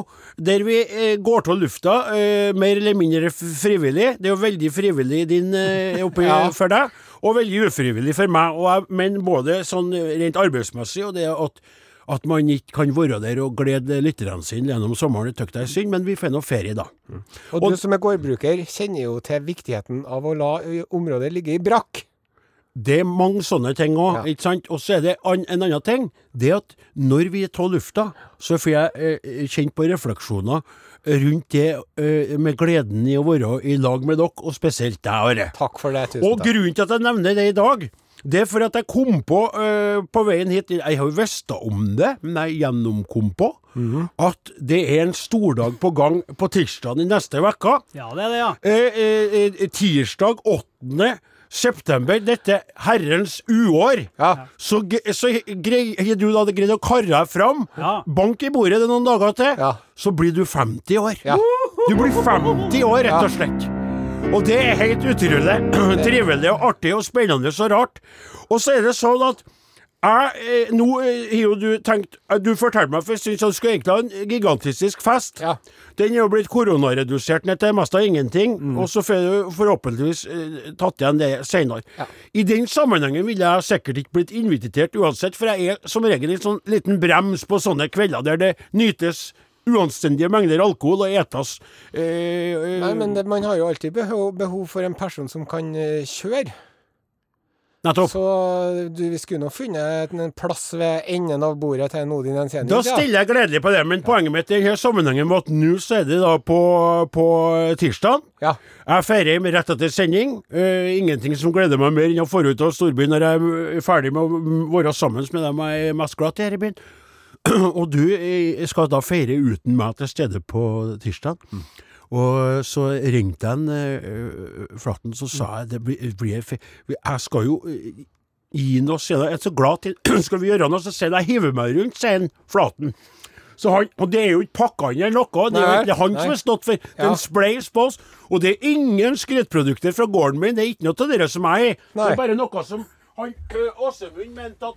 der vi eh, går av lufta eh, mer eller mindre frivillig. Det er jo veldig frivillig din, eh, oppi Ja. for deg, og veldig ufrivillig for meg. Og jeg, men både sånn rent arbeidsmessig og det at at man ikke kan være der og glede lytterne sine gjennom sommeren, det tykker jeg er synd, men vi får nå ferie, da. Og, du som er gårdbruker, kjenner jo til viktigheten av å la området ligge i brakk. Det er mange sånne ting òg, ikke sant. Og så er det an, en annen ting. Det at når vi tar lufta, så får jeg eh, kjent på refleksjoner rundt det eh, med gleden i å være i lag med dere, og spesielt deg, Are. Takk for det. Tusen Og takk. grunnen til at jeg nevner det i dag, det er for at jeg kom på eh, på veien hit Jeg har jo visst om det, men jeg gjennomkom på at det er en stordag på gang på tirsdag i neste uke. Ja, det er det, ja. Eh, eh, tirsdag 8. september, dette herrens uår, Ja. så, så greier du da greid å karre deg fram. Ja. Bank i bordet det noen dager til, Ja. så blir du 50 år. Ja. Du blir 50 år, rett og slett. Og det er helt utrolig. Trivelig og artig og spennende og rart. Og så er det sånn at jeg, eh, nå eh, har jo du tenkt eh, Du fortalte meg for en stund siden at du skulle egentlig ha en gigantisk fest. Ja. Den er jo blitt koronaredusert ned til mest av ingenting, Mm. og så får du forhåpentligvis eh, tatt igjen det seinere. I den sammenhengen ville jeg sikkert ikke blitt invitert uansett, for jeg er som regel en sånn liten brems på sånne kvelder der det nytes uanstendige mengder alkohol og etas eh, eh, Nei, men det, man har jo alltid behov, behov for en person som kan kjøre. Nettopp. Så du, vi skulle nå funnet en, plass ved enden av bordet til Odin Ensenius. Da stiller jeg gledelig på det, men poenget mitt i denne sammenhengen var at nå så er det da på, på tirsdag. Ja. Jeg feirer med rett etter sending. Uh, ingenting som gleder meg mer enn å få ut av storbyen når jeg er ferdig med å være sammen med dem jeg er mest glad i her i byen. Og du eh, skal da feire uten meg til stede på tirsdag. Og så ringte jeg en eh, Flatten, så sa jeg det blir, blir Jeg skal jo eh, gi noe, sier jeg. Jeg er så glad til Skal vi gjøre noe, så sier jeg hiver meg rundt, sier han Flaten. Så han, og det er jo ikke pakka inn eller noe, det er jo ikke han nei. som har stått for Ja. den spleis på oss. Og det er ingen skrytprodukter fra gården min, det er ikke noe av dere som jeg er. Det er bare noe som han Åsemund mente at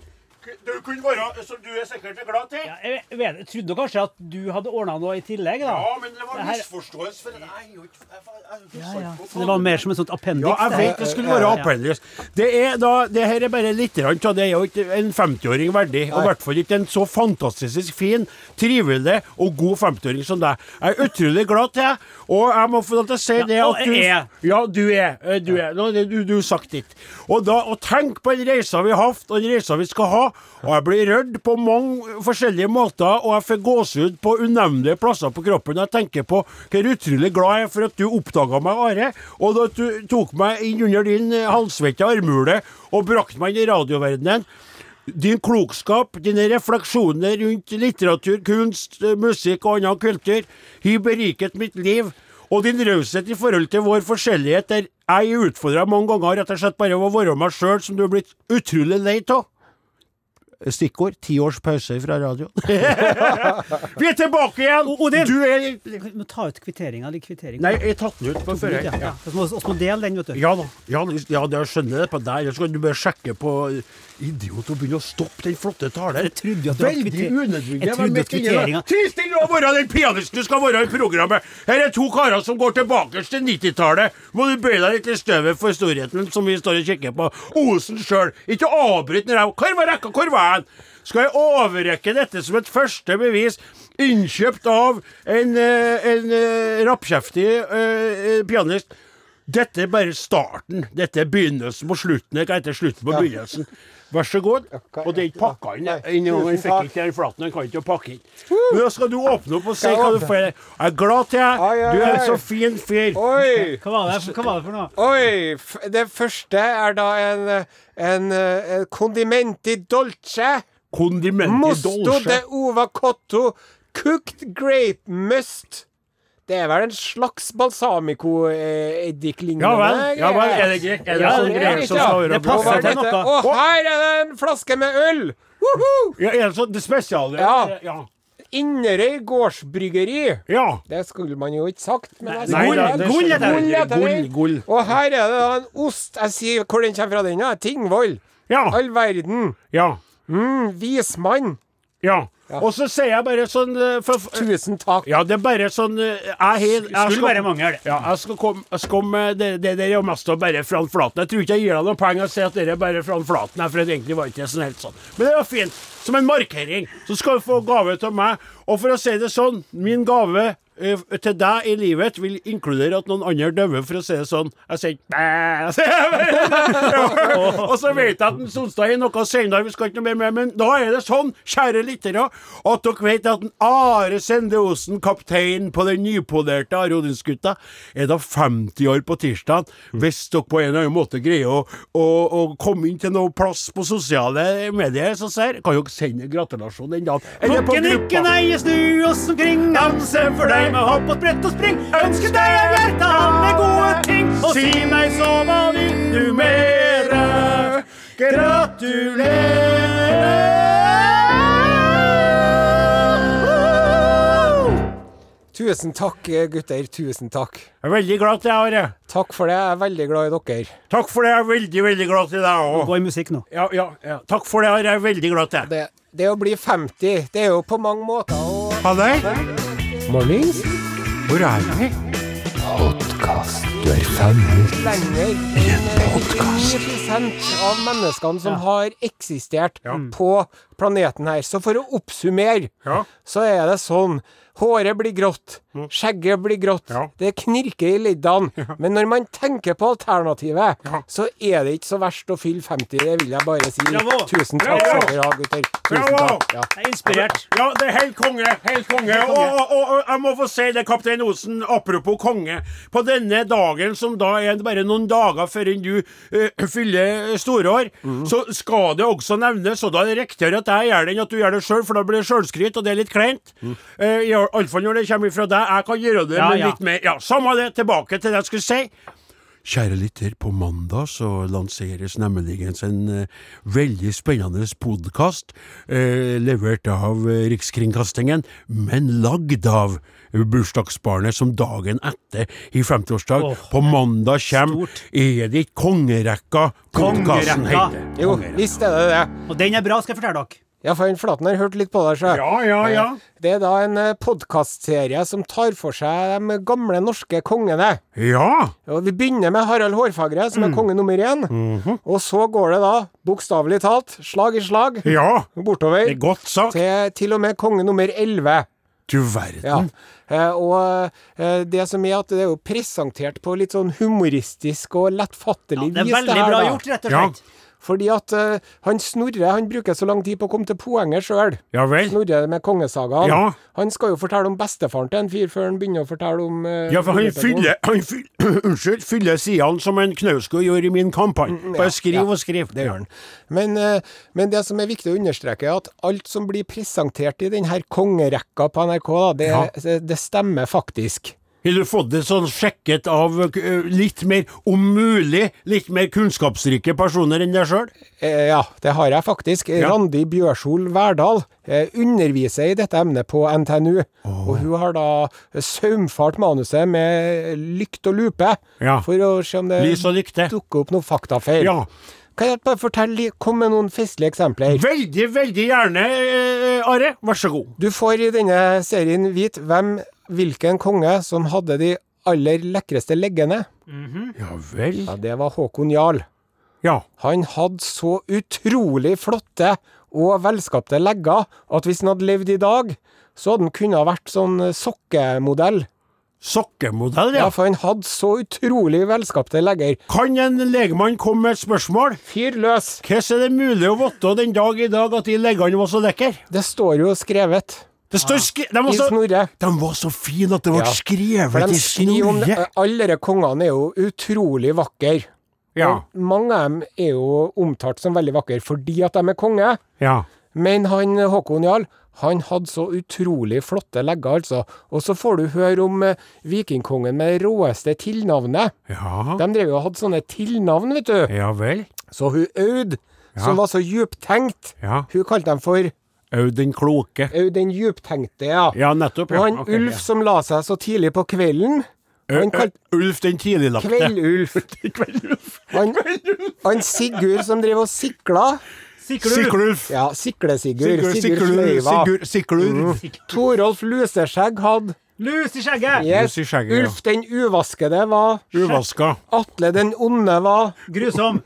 det kunne være Som du er sikkert glad til. ja jeg, vet, jeg trodde kanskje at du hadde ordna noe i tillegg, da. Ja, men det var Det her- misforståelse, for jeg er jeg, jeg, Ja, ja. Så det var mer som et sånt appendix? Ja, jeg vet det skulle være appendix. Det er da, det her er bare litt grann, så det er jo ikke en 50-åring verdig. Og i hvert fall ikke en så fantastisk fin, trivelig og god 50-åring som deg. Jeg er utrolig glad til deg, og jeg må få lov til å si det at du er. Ja, du er. eh, Du er. Er du, du sagt ditt. Og da, og tenk på den reisa vi har hatt, og den reisa vi skal ha. Og jeg blir rørt på mange forskjellige måter, og jeg får gåsehud på unevnelige plasser på kroppen. Jeg tenker på hvor utrolig glad jeg er for at du oppdaga meg, Are, og at du tok meg inn under din eh, halvsvette armhule og brakte meg inn i radioverdenen. Din klokskap, dine refleksjoner rundt litteratur, kunst, eh, musikk og annen kultur har beriket mitt liv. Og din raushet i forhold til vår forskjellighet, der jeg utfordra mange ganger rett og slett bare av å være meg sjøl, som du er blitt utrolig lei av. Stikkord ti års pause fra radioen. Vi er tilbake igjen! Odin! Du er må ta ut kvitteringa. Kvittering. Nei, jeg tatt den ut på forhånd. Ja. Må, vi må dele den, vet du. Ja da, ja, ja, jeg skjønner det på deg. Så kan du bare sjekke på Idiot å begynne å stoppe den flotte talen. Veldig unødvendig. Jeg trodde at kvitteringa- Ti stille og være den pianisten du skal være i programmet! Her er to karer som går tilbake til 90-tallet. Må du bøye deg litt i støvet for storheten som vi står og kikker på. Osen sjøl. Ikke avbryt når jeg Hvor var rekka? Hvor var han? Skal jeg overrekke dette som et første bevis? Innkjøpt av en, eh, en eh, rappkjeftig uh, pianist. Dette er bare starten. Dette er begynnelsen på slutten. Ikke etter slutten på begynnelsen. Vær så god. Og det er ikke pakka inn. Han fikk ikke den flaten. Han kan ikke pakke inn. Nå skal du åpne opp og si hva du får. Jeg er glad til deg. Du er en så fin fyr. Oi! Hva var, det, hva var det for noe? Oi! Det første er da en, en, en condimenti dolce. Kondimenti Mosto dolce. de uva cotto. Cooked grape must. Det er vel en slags balsamico-eddiklignende Ja vel. Ja vel. Er det greit? Er det Ja, sånn det er greier som skal være Det passer til noe. og her er det en flaske med øl! Woohoo! Ja, er det sånn det spesiale? Ja. ja. Inderøy gårdsbryggeri. ja. Det skulle man jo ikke sagt. Men Nei, det. det Gull heter det. Gull Gull, gull. Og her er det da en ost. Jeg sier hvor den kommer fra, den. ja. Tingvoll. Ja. All verden. Ja. Mm, vismann. Ja. Og så sier jeg bare sånn eh, for, for, Tusen takk. Ja, det er bare sånn jeg, Jeg, jeg, Skulle være mange. Ja, jeg skal komme, jeg skal komme det, det der er mest av bare fra flaten. Jeg tror ikke jeg gir deg noen penger og sier at det er bare fra flaten, for det egentlig var ikke sånn helt sånn. Men det var fint. Som en markering. Så skal du få gave til meg. Og for å si det sånn, min gave eh, til deg i livet vil inkludere at noen andre døver, for å si det sånn. Jeg sier ikke. Og så vet jeg at Sonstad er noe senere, vi skal ikke noe mer med, men da er det sånn, kjære lyttere, at dere vet at den Are Sende Osen, kaptein på den nypolerte Arodinsgutta, er da 50 år på tirsdag. Hvis dere på en eller annen måte greier å, å, å komme inn til noe plass på sosiale medier, så ser, kan dere sende en gratulasjon den dagen. Eller på Bukken ikke gruppa. nei, snu oss omkring, danse for deg med hopp og sprett og spring. Ønsker deg av hjertet alle gode ting, og si meg så hva vil du mere? Gratulerer! Tusen takk, gutter. Tusen takk. Jeg er veldig glad til deg, Are. Takk for det. Jeg er veldig glad i dere. Takk for det, jeg er veldig, veldig glad til deg òg. Gå i musikk nå. Ja, ja, ja. Takk for det, Are. Jeg er veldig glad til deg. Det, det å bli 50, det er jo på mange måter å Halløy. Mornings. Hvor er vi? lenger enn 99 av menneskene som har eksistert på planeten her. Så for å oppsummere, Ja. så er det sånn Håret blir grått, skjegget blir grått, Ja. det knirker i leddene. Men når man tenker på alternativet, Ja. så er det ikke så verst å fylle 50. Det vil jeg bare si. Bravo! Tusen takk Bravo! skal dere ha, gutter. Tusen Bravo! takk. Ja. Jeg er inspirert. Ja, det er helt konge. Helt konge. Og, og, og, og jeg må få si det, kaptein Osen, apropos konge. På denne dagen, som da er bare noen dager før du eh, fyller storår, så skal det også nevnes, og da er det riktigere at jeg gjør det enn at du gjør det sjøl, for da blir det sjølskryt, og det er litt kleint. Mm. i alle fall når det kommer fra deg. Jeg kan gjøre det, Ja, men ja. litt mer Ja, samme det. Tilbake til det jeg skulle si. Kjære lytter, på mandag så lanseres nemlig en eh, veldig spennende podkast, eh, levert av eh, Rikskringkastingen, men lagd av bursdagsbarnet som dagen etter i 50-årsdag. Oh, på mandag kommer Edith Er det ikke Kongerekka podkasten Kongerekka. heter? Jo, visst er det det. Og den er bra, skal jeg fortelle dere. Ja, for Flaten har hørt litt på deg, så. Ja, ja, ja. Det er da en podkastserie som tar for seg de gamle norske kongene. Ja! Og Vi begynner med Harald Hårfagre, som Mm. er konge nummer én. Mhm. Og så går det da, bokstavelig talt, slag i slag, Ja! bortover Det er godt sagt. til til og med konge nummer elleve. Du verden. Ja. Eh, og eh, det som er at det er jo presentert på litt sånn humoristisk og lettfattelig Ja, Det er veldig veldig her, bra da. gjort, rett og Ja. Fordi at uh, han Snorre han bruker så lang tid på å komme til poenget sjøl. Ja vel? Snorre med kongesagaen. Ja. Han skal jo fortelle om bestefaren til en fyr før han begynner å fortelle om uh, Ja, for han fyller, han fyller, unnskyld, fyller sidene som en Knausgård gjorde i min kampanje. Bare skriv ja, og skriv. Det gjør han. Men, uh, men det som er viktig å understreke, er at alt som blir presentert i denne kongerekka på NRK, da, det, det stemmer faktisk. Har du fått det sånn sjekket av eh, litt mer, om mulig, litt mer kunnskapsrike personer enn deg sjøl? Eh, ja, det har jeg faktisk. Ja. Randi Bjørsol Verdal eh, underviser i dette emnet på NTNU. Og hun har da saumfart manuset med lykt og lupe Ja. for å se om det dukker opp noen faktafeil. Ja. Kan jeg bare fortelle, Kom med noen festlige eksempler. Veldig, veldig gjerne, eh, Are. Vær så god. Du får i denne serien vite hvem, hvilken konge som hadde de aller lekreste leggene. Ja vel. Ja, Det var Håkon Jarl. Ja. Han hadde så utrolig flotte og velskapte legger at hvis han hadde levd i dag, så hadde han kunnet vært sånn sokkemodell. Sokkemodell, Ja, ja. for han hadde så utrolig velskapte legger. Kan en legemann komme med et spørsmål? Fyr løs! Hvordan er det mulig å vite den dag i dag at de leggene var så lekre? Det står jo skrevet Det står skri... De var så, de var så fine at det ble Ja. Skrevet i snorre. Alle de kongene er jo utrolig vakre. Ja. Og mange av dem er jo omtalt som veldig vakre fordi at de er konge. ja. Men han Håkon Jarl, han hadde så utrolig flotte legger, altså. Og så får du høre om eh, vikingkongen med det råeste tilnavnet. Ja. De drev jo og hadde sånne tilnavn, vet du. Ja vel. Så hun Aud, som var så djuptenkt, Ja. hun kalte dem for Aud den kloke. Aud den djuptenkte, ja. Ja, nettopp. Og han okay, Ulf ja. som la seg så tidlig på kvelden, Ø- kalte Ulf den tidliglagte. Kveldulf. Han, han Sigurd som driver og sikla. Siklulf. Ja, Sikle-Sigurd. Sigurd, Sleiva. Sigurd, Torolf Luseskjegg hadde Lus i skjegget! Yes. Lus i skjegget, ja. Ulf den uvaskede var Uvaska. Atle den onde var Grusom.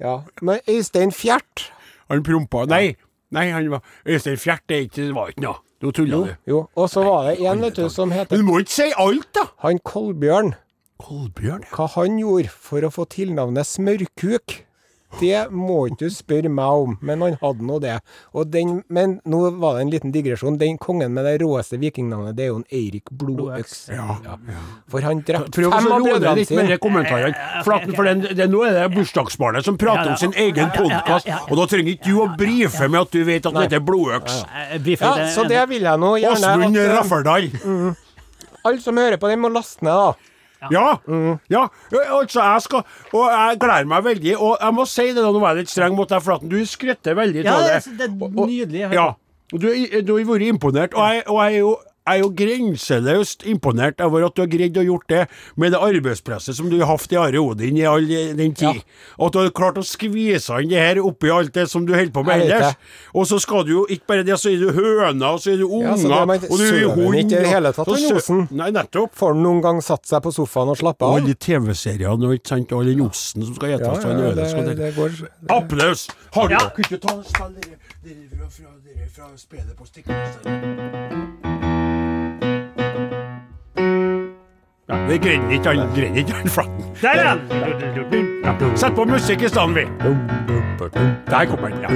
Ja. Men Øystein Fjert Han prompa Nei, nei, han var Øystein Fjert er ikke- det var ikke noe. Nå tulla du. Jo, og så var det en vet du, som heter du må ikke si alt, da! han Kolbjørn. Kolbjørn. Hva han gjorde for å få tilnavnet Smørkuk, det må ikke du spørre meg om, men han hadde nå det. Og den, men nå var det en liten digresjon. Den kongen med det råeste vikingnavnet, det er jo en Eirik Blodøks. Ja. For han drepte fem av brødrene litt med sine. For, for den, den, nå er det bursdagsbarnet som prater om sin egen podkast, og da trenger ikke du å brife med at du vet at det heter Blodøks. Eh, Ja, så eh, det vil jeg nå gjerne Åsmund Mm. Rafferdal. alle som hører på den, må laste ned, da. Ja. ja. Altså, jeg skal Og jeg gleder meg veldig. Og jeg må si det, da, nå var jeg litt streng mot deg, Flaten. du skrøtter veldig Ja, av det, det. det er Og- og- nydelig. Ja. Du, du har vært imponert, og jeg, og jeg er jo jeg er jo grenseløst imponert over at du har greid å gjort det med det arbeidspresset som du har hatt i Are Odin i all den tid. Og at du har klart å skvise inn det her oppi alt det som du holder på med ellers. Og så skal du jo ikke bare det, så er du høna, og så er du unger, Ja, så det og du er hund. ikke i det hele tatt, og han Osen. Nei, nettopp. Får han noen gang satt seg på sofaen og slappe Og av? alle TV-seriene og ikke sant, og all den osten som skal Ja, gjetes ja, en det, skal det, det- går Applaus! Har du Ja. Kunne ikke ta og spille dere, dere fra, fra, dere fra spillet på Stikkemesteren? Ja, det greide ikke han greide ikke han flatten. Der er den! Sett på musikk i stedet, vi. Der kommer den, ja.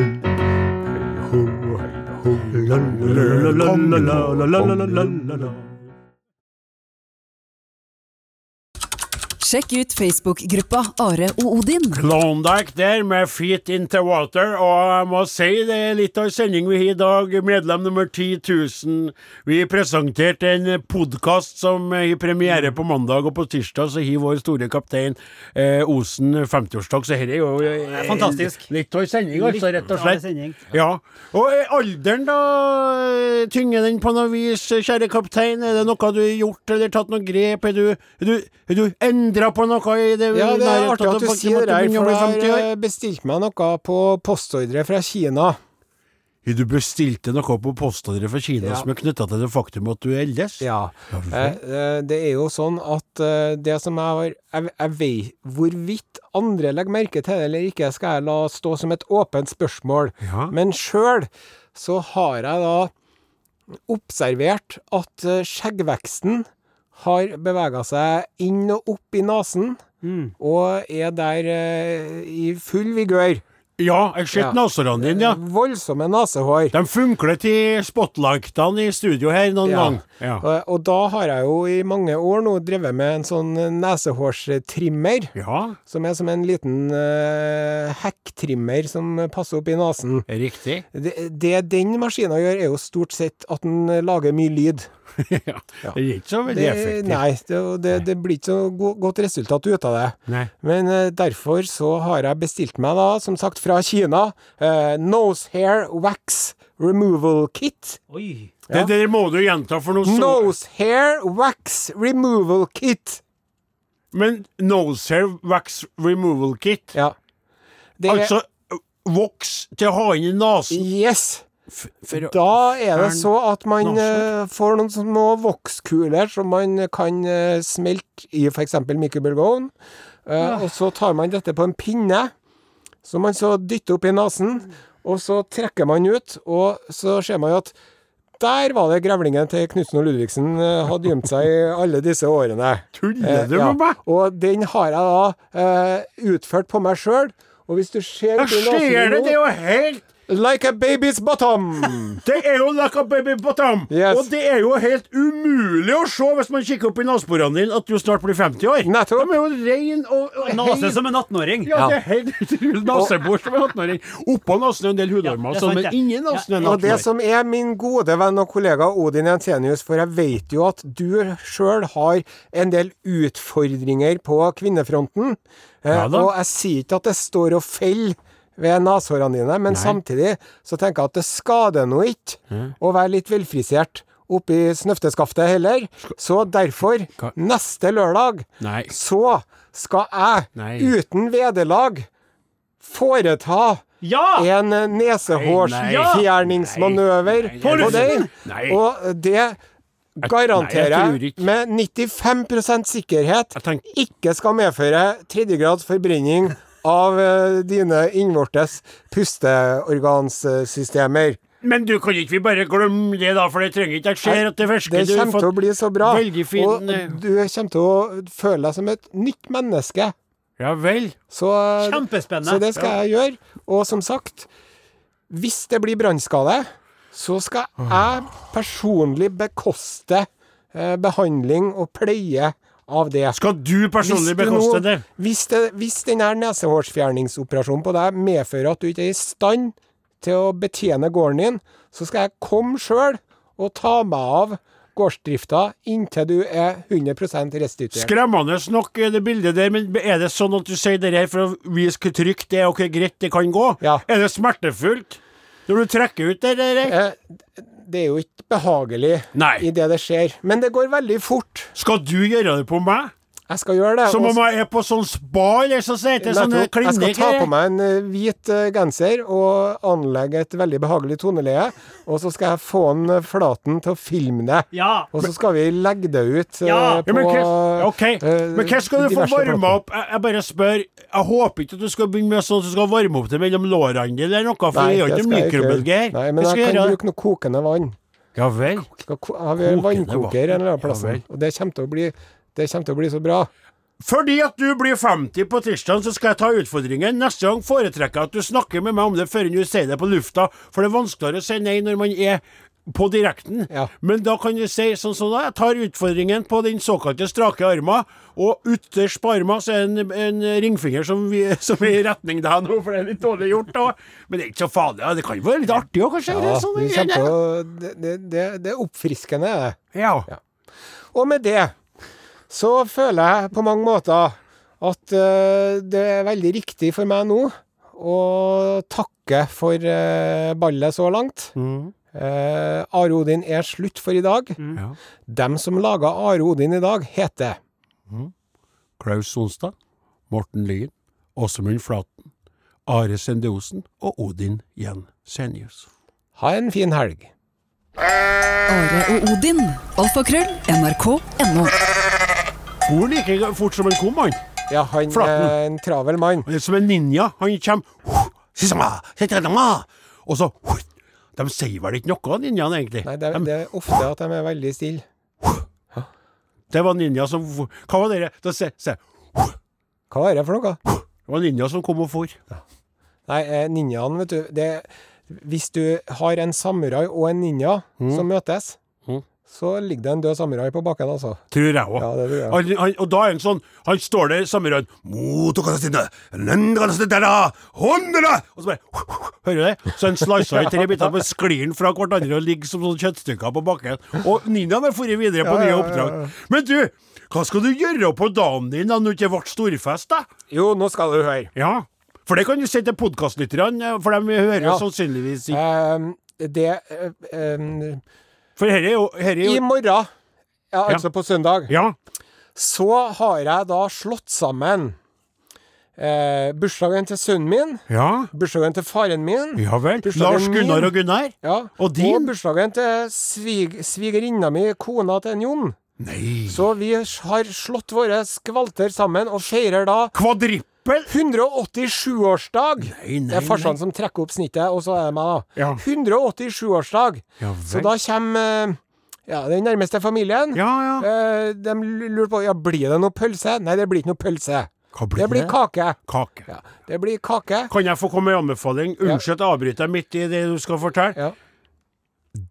Sjekk ut Facebook-gruppa Are og Odin. Klondyke der med Feet Into Water, og jeg må si det er litt av en sending vi har i dag, medlem nummer 10 000. Vi presenterte en podkast som har premiere på mandag, og på tirsdag så har vår store kaptein eh, Osen 50-årsdag, så dette er jo eh, Fantastisk. Litt av en sending, altså, rett og slett. Ja. Og eh, alderen, da? eh, Tynger den på noe vis, kjære kaptein? Er det noe du har gjort, eller tatt noe grep? Er du, er du, er du endra på noe i det Ja, det er artig at du sier det for jeg 50 har bestilt meg noe på postordre fra Kina. Du bestilte noe på postordre fra Kina Ja. som er knytta til det faktum at du er eldes? Ja. Eh, eh, det er jo sånn at eh, det som jeg har Jeg, jeg vet hvorvidt andre legger merke til det eller ikke, skal jeg la stå som et åpent spørsmål. Ja. Men sjøl så har jeg da observert at skjeggveksten har bevega seg inn og opp i nesen, Mm. og er der eh, i full vigør. Ja, jeg har sett Ja. neserne dine, ja. Voldsomme nesehår. De funkler til spotlightene i studio her noen Ja. gang. Ja. Og, og da har jeg jo i mange år nå drevet med en sånn nesehårstrimmer. ja, Som er som en liten uh, hekktrimmer som passer opp i nesen. riktig. Det, det den maskina gjør, er jo stort sett at den lager mye lyd. ja. Det er ikke så veldig effektivt. nei, det, det, det blir ikke så go godt resultat ut av det. Nei. Men uh, derfor så har jeg bestilt meg da, som sagt fra Kina, uh, Nose Hair Wax Removal Kit. Oi. Det der må du gjenta, for noe så Nose Hair Wax Removal Kit. Men nose hair wax removal kit, Ja. Er, altså ø, voks til å ha inn i nesen Yes! For Da er det så at man eh, får noen små vokskuler som man kan uh, smelte i f.eks. mikrobølgeovn. Uh, ja. Og så tar man dette på en pinne, som man så dytter opp i nesen. Og så trekker man ut, og så ser man jo at der var det grevlingen til Knutsen og Ludvigsen hadde gjemt seg i alle disse årene. Tuller du med meg? Og den har jeg da utført på meg sjøl. Og hvis du ser Jeg ser det, det er jo helt Like a baby's bottom! Det er jo like a baby bottom! Yes. Og det er jo helt umulig å se hvis man kikker opp i neseborene dine at du snart blir 50 år. Nettopp. De er jo rein og, og Nase som en 18-åring. Ja, det er helt utrolig. Som en 18-åring. Oppå nesen er en del hudormer, Ja, men det. inni nesen er en Og det som er min gode venn og kollega Odin Jensenius, for jeg vet jo at du sjøl har en del utfordringer på kvinnefronten. Eh, Ja og jeg sier ikke at det står og faller ved nashårene dine, men samtidig så tenker jeg at det skader nå ikke å være litt velfrisert oppi snøfteskaftet heller. Så derfor, Hva? neste lørdag, Nei. så skal jeg, Nei. uten vederlag, foreta Ja! en eh, nesehårsfjerningsmanøver Nei, nei, på nei, deg. Og det garanterer jeg med 95 sikkerhet Jeg tenk- ikke skal medføre tredjegrads forbrenning av eh, dine innvortes pusteorganssystemer. Men du kan ikke vi bare glemme det, da, for det trenger ikke jeg ser at det virker. Det kommer til å bli så bra. fin, og eh, du kommer til å føle deg som et nytt menneske. Ja vel. Så, Kjempespennende. så det skal jeg gjøre. Og som sagt, hvis det blir brannskade, så skal jeg personlig bekoste eh, behandling og pleie av det. Skal du personlig bekoste det? Hvis, det, hvis den her nesehårsfjerningsoperasjonen på deg medfører at du ikke er i stand til å betjene gården din, så skal jeg komme sjøl og ta meg av gårdsdrifta inntil du er 100 restituert. Skremmende nok er det bildet der, men er det sånn at du sier det her for å vise hvor trygt det er, og hvor greit det kan gå? Ja. Er det smertefullt? Når du trekker ut det der? Eh, det er jo ikke behagelig Nei. i det det skjer, men det går veldig fort. Skal du gjøre det på meg? Jeg skal gjøre det. Som om jeg er på sånn spa, eller så det sånne Nettopp. Jeg skal ta på meg en eh, hvit eh, genser og anlegge et veldig behagelig toneleie. Og så skal jeg få en eh, Flaten til å filme det. Ja. Og så skal vi legge det ut Ja. Ja, på men, hva, men hva skal du få varma opp? Jeg, jeg bare spør. Jeg håper ikke at du skal begynne med sånn at du skal varme opp det mellom lårene eller noe, for Nei, det gjør ikke mikrobølger. Nei, men jeg, jeg kan gjøre? bruke noe kokende vann. Ja vel. Har vi Kokende vannkoker en eller annen plass. Ja og det kommer til å bli det kommer til å bli så bra. Fordi at du blir 50 på tirsdag, så skal jeg ta utfordringen. Neste gang foretrekker jeg at du snakker med meg om det før du sier det på lufta, for det er vanskeligere å si nei når man er på direkten. Ja. Men da kan du si sånn som da, jeg tar utfordringen på den såkalte strake arma, og ytterst på arma så er det en, en ringfinger som, vi, som er i retning deg nå, for det er litt dårlig gjort da. Men det er ikke så farlig. Det kan jo være litt artig òg, kanskje? Ja, det sånn det, det, det, det er oppfriskende. det. Ja. Og med det så føler jeg på mange måter at eh, det er veldig riktig for meg nå å takke for uh, ballet så langt. Mm. Eh, Are Odin er slutt for i dag. Ja. Dem som laga Are Odin i dag, heter Klaus Sonstad, Morten Lyen, Åsemund Flaten, Are Sende Osen og Odin Jen Senius. Ha en fin helg. Are og Odin. Alfakrøll. NRK.no. For like fort som en kom, han. Ja, han Flaten. er en travel mann. Han er som en ninja. Han kommer Og så De sier vel ikke noe, ninjaene, egentlig. Nei, det, er- De- det er ofte at de er veldig stille. det var ninja som Hva var det? Da se, se. Hva er det for noe? Det var ninja som kom og for. Nei, eh, ninjaen, vet du det, Hvis du har en samurai og en ninja som møtes, Mm. Så ligger det en død samurai på bakken, altså. Tror jeg òg. Ja, og da er han sånn Han står der, samuraien! Og så bare Hører du det? Så han slicer i tre biter, så sklir han fra hverandre og ligger som sånn kjøttstykker på bakken. Og ninjaen har dratt videre på nye oppdrag. Men du, hva skal du gjøre på dagen din da det ikke ble storfest, da? Jo, nå skal du høre. Ja. For det kan du si til podkastlytterne, for de hører Ja. sannsynligvis ikke. um, det ehm, For her er jo, her er I morgen, ja, altså på søndag, Ja. så har jeg da slått sammen eh, bursdagen til sønnen min, Ja. bursdagen til faren min, Ja vel. Lars Gunnar min. og Gunnar? ja, Og din? Og bursdagen til svig, svigerinna mi, kona til en Jon. Nei. Så vi har slått våre skvalter sammen og feirer da Kvadrippel? 187-årsdag! Nei, nei, Det er farsan som trekker opp snittet, og så er det meg, da. Ja. 187-årsdag! Ja Så da kommer eh, ja, den nærmeste familien. Ja, ja. Eh, de lurer på ja, blir det noe pølse. Nei, det blir ikke noe pølse. Blir Det blir kake. Kake. Ja, det blir kake. Kan jeg få komme med anbefaling? Unnskyld at jeg avbryter deg midt i det du skal fortelle. Ja.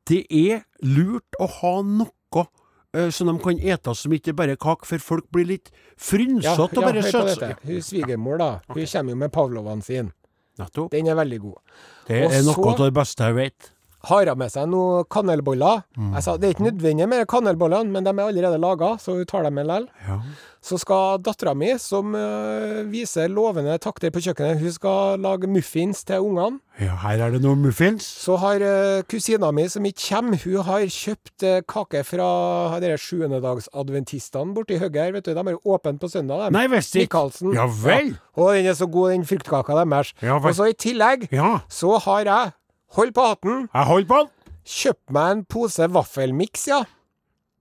Det er lurt å ha noe eh, som de kan ete som ikke bare kake, for folk blir litt Ja, frynsete og ja, bare hør på søte. Hun svigermor, da. Hun kommer jo med pavlovaen sin. Nettopp. Den er veldig god. Det Og er noe av det beste jeg vet. Har hun med seg noen kanelboller? Mm. Jeg sa det er ikke nødvendig med kanelbollene, men de er allerede laga, så hun tar dem med likevel. Ja. Så skal dattera mi, som øh, viser lovende takter på kjøkkenet, hun skal lage muffins til ungene. ja, her er det noen muffins. Så har øh, kusina mi, som ikke kommer, hun har kjøpt øh, kake fra sjuendedagsadventistene borti høgget her, vet du. De er jo åpent på søndag, de. Nei, visst ikke. Ja vel. Og den er så god, den fruktkaka deres. Ja vel. og så i tillegg Ja. så har jeg, hold på hatten, Jeg holder på den. kjøpt meg en pose vaffelmiks, ja.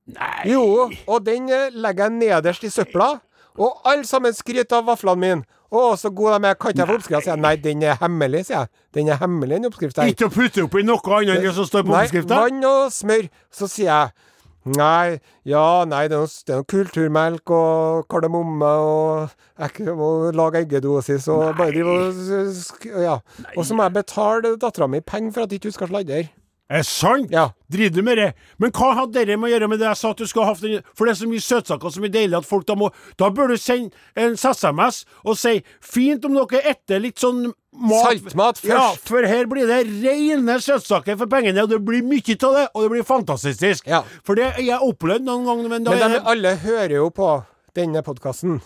Nei. Jo, og den eh, legger jeg nederst i søpla. Og alle sammen skryter av vaflene mine. Å, så gode de er. Kan ikke jeg få oppskrift? Sier jeg. Nei, den er hemmelig, sier jeg. Den er hemmelig, den oppskrifta. Ikke å putte oppi noe annet enn det som står på Nei, vann og smør. Så sier jeg Nei, ja, nei, det er noe, det er noe kulturmelk og kardemomme og Jeg må lage eggedosis og bare drive og Ja. Og så må jeg betale dattera mi penger for at ikke hun skal sladre. Er det sant? Ja. Driver du med det? Men hva hadde dere med å gjøre med det jeg sa at du skulle ha hatt den For det er så mye søtsaker så mye deilig at folk da må Da bør du sende en SMS og si fint om dere etter litt sånn mat Saltmat Ja, for her blir det rene søtsaker for pengene, og det blir mye av det, og det blir fantastisk. Ja. For det har jeg opplevd noen ganger, men Men er de alle hører jo på denne podkasten.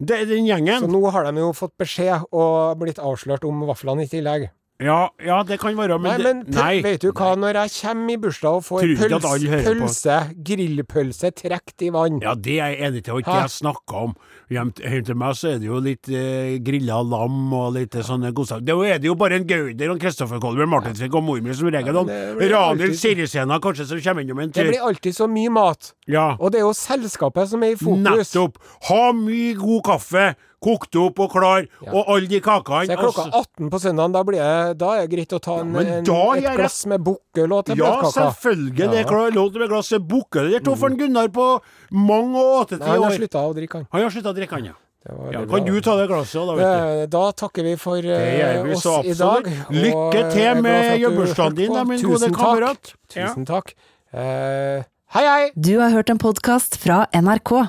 er den gjengen. Så nå har de jo fått beskjed og blitt avslørt om vaflene i tillegg. Ja, ja, det kan være, Nei, men, men det, nei. vet du hva, når jeg kommer i bursdag og får Tror pølse, grillpølse trukket i vann Ja, det er jeg enig til, og ikke jeg snakka om. Hjem til meg så er det jo litt eh, grilla lam og litt sånne godsaker. Det er det jo bare en Gauder og Kristoffer Kolbjørn Martinsvik og mormor som regel. Blir Ranhild Sirisena kanskje som kommer innom en Det blir alltid så mye mat. Ja, Og det er jo selskapet som er i fokus. nettopp. Ha mye god kaffe, kokt opp og klar, og alle de kakene. Så er klokka altså- 18 på søndagen, da, blir det, da er det greit å ta en, ja, en, et glass med bukkøl til Ja, selvfølgelig. Det er Ja. Lov til med glass bukke. Det tok for en Gunnar på mange og åtteti Nei, han har år. slutta å drikke, han. Han har slutta å drikke, han, ja. Ja. Kan du ta det glasset òg, da, vet du? Eh, Da takker vi for eh, vi oss i dag. og Lykke til med hørte din, da, min gode Tusen takk. Ja. Tusen takk. Eh, hei, hei! Du har hørt en podkast fra NRK.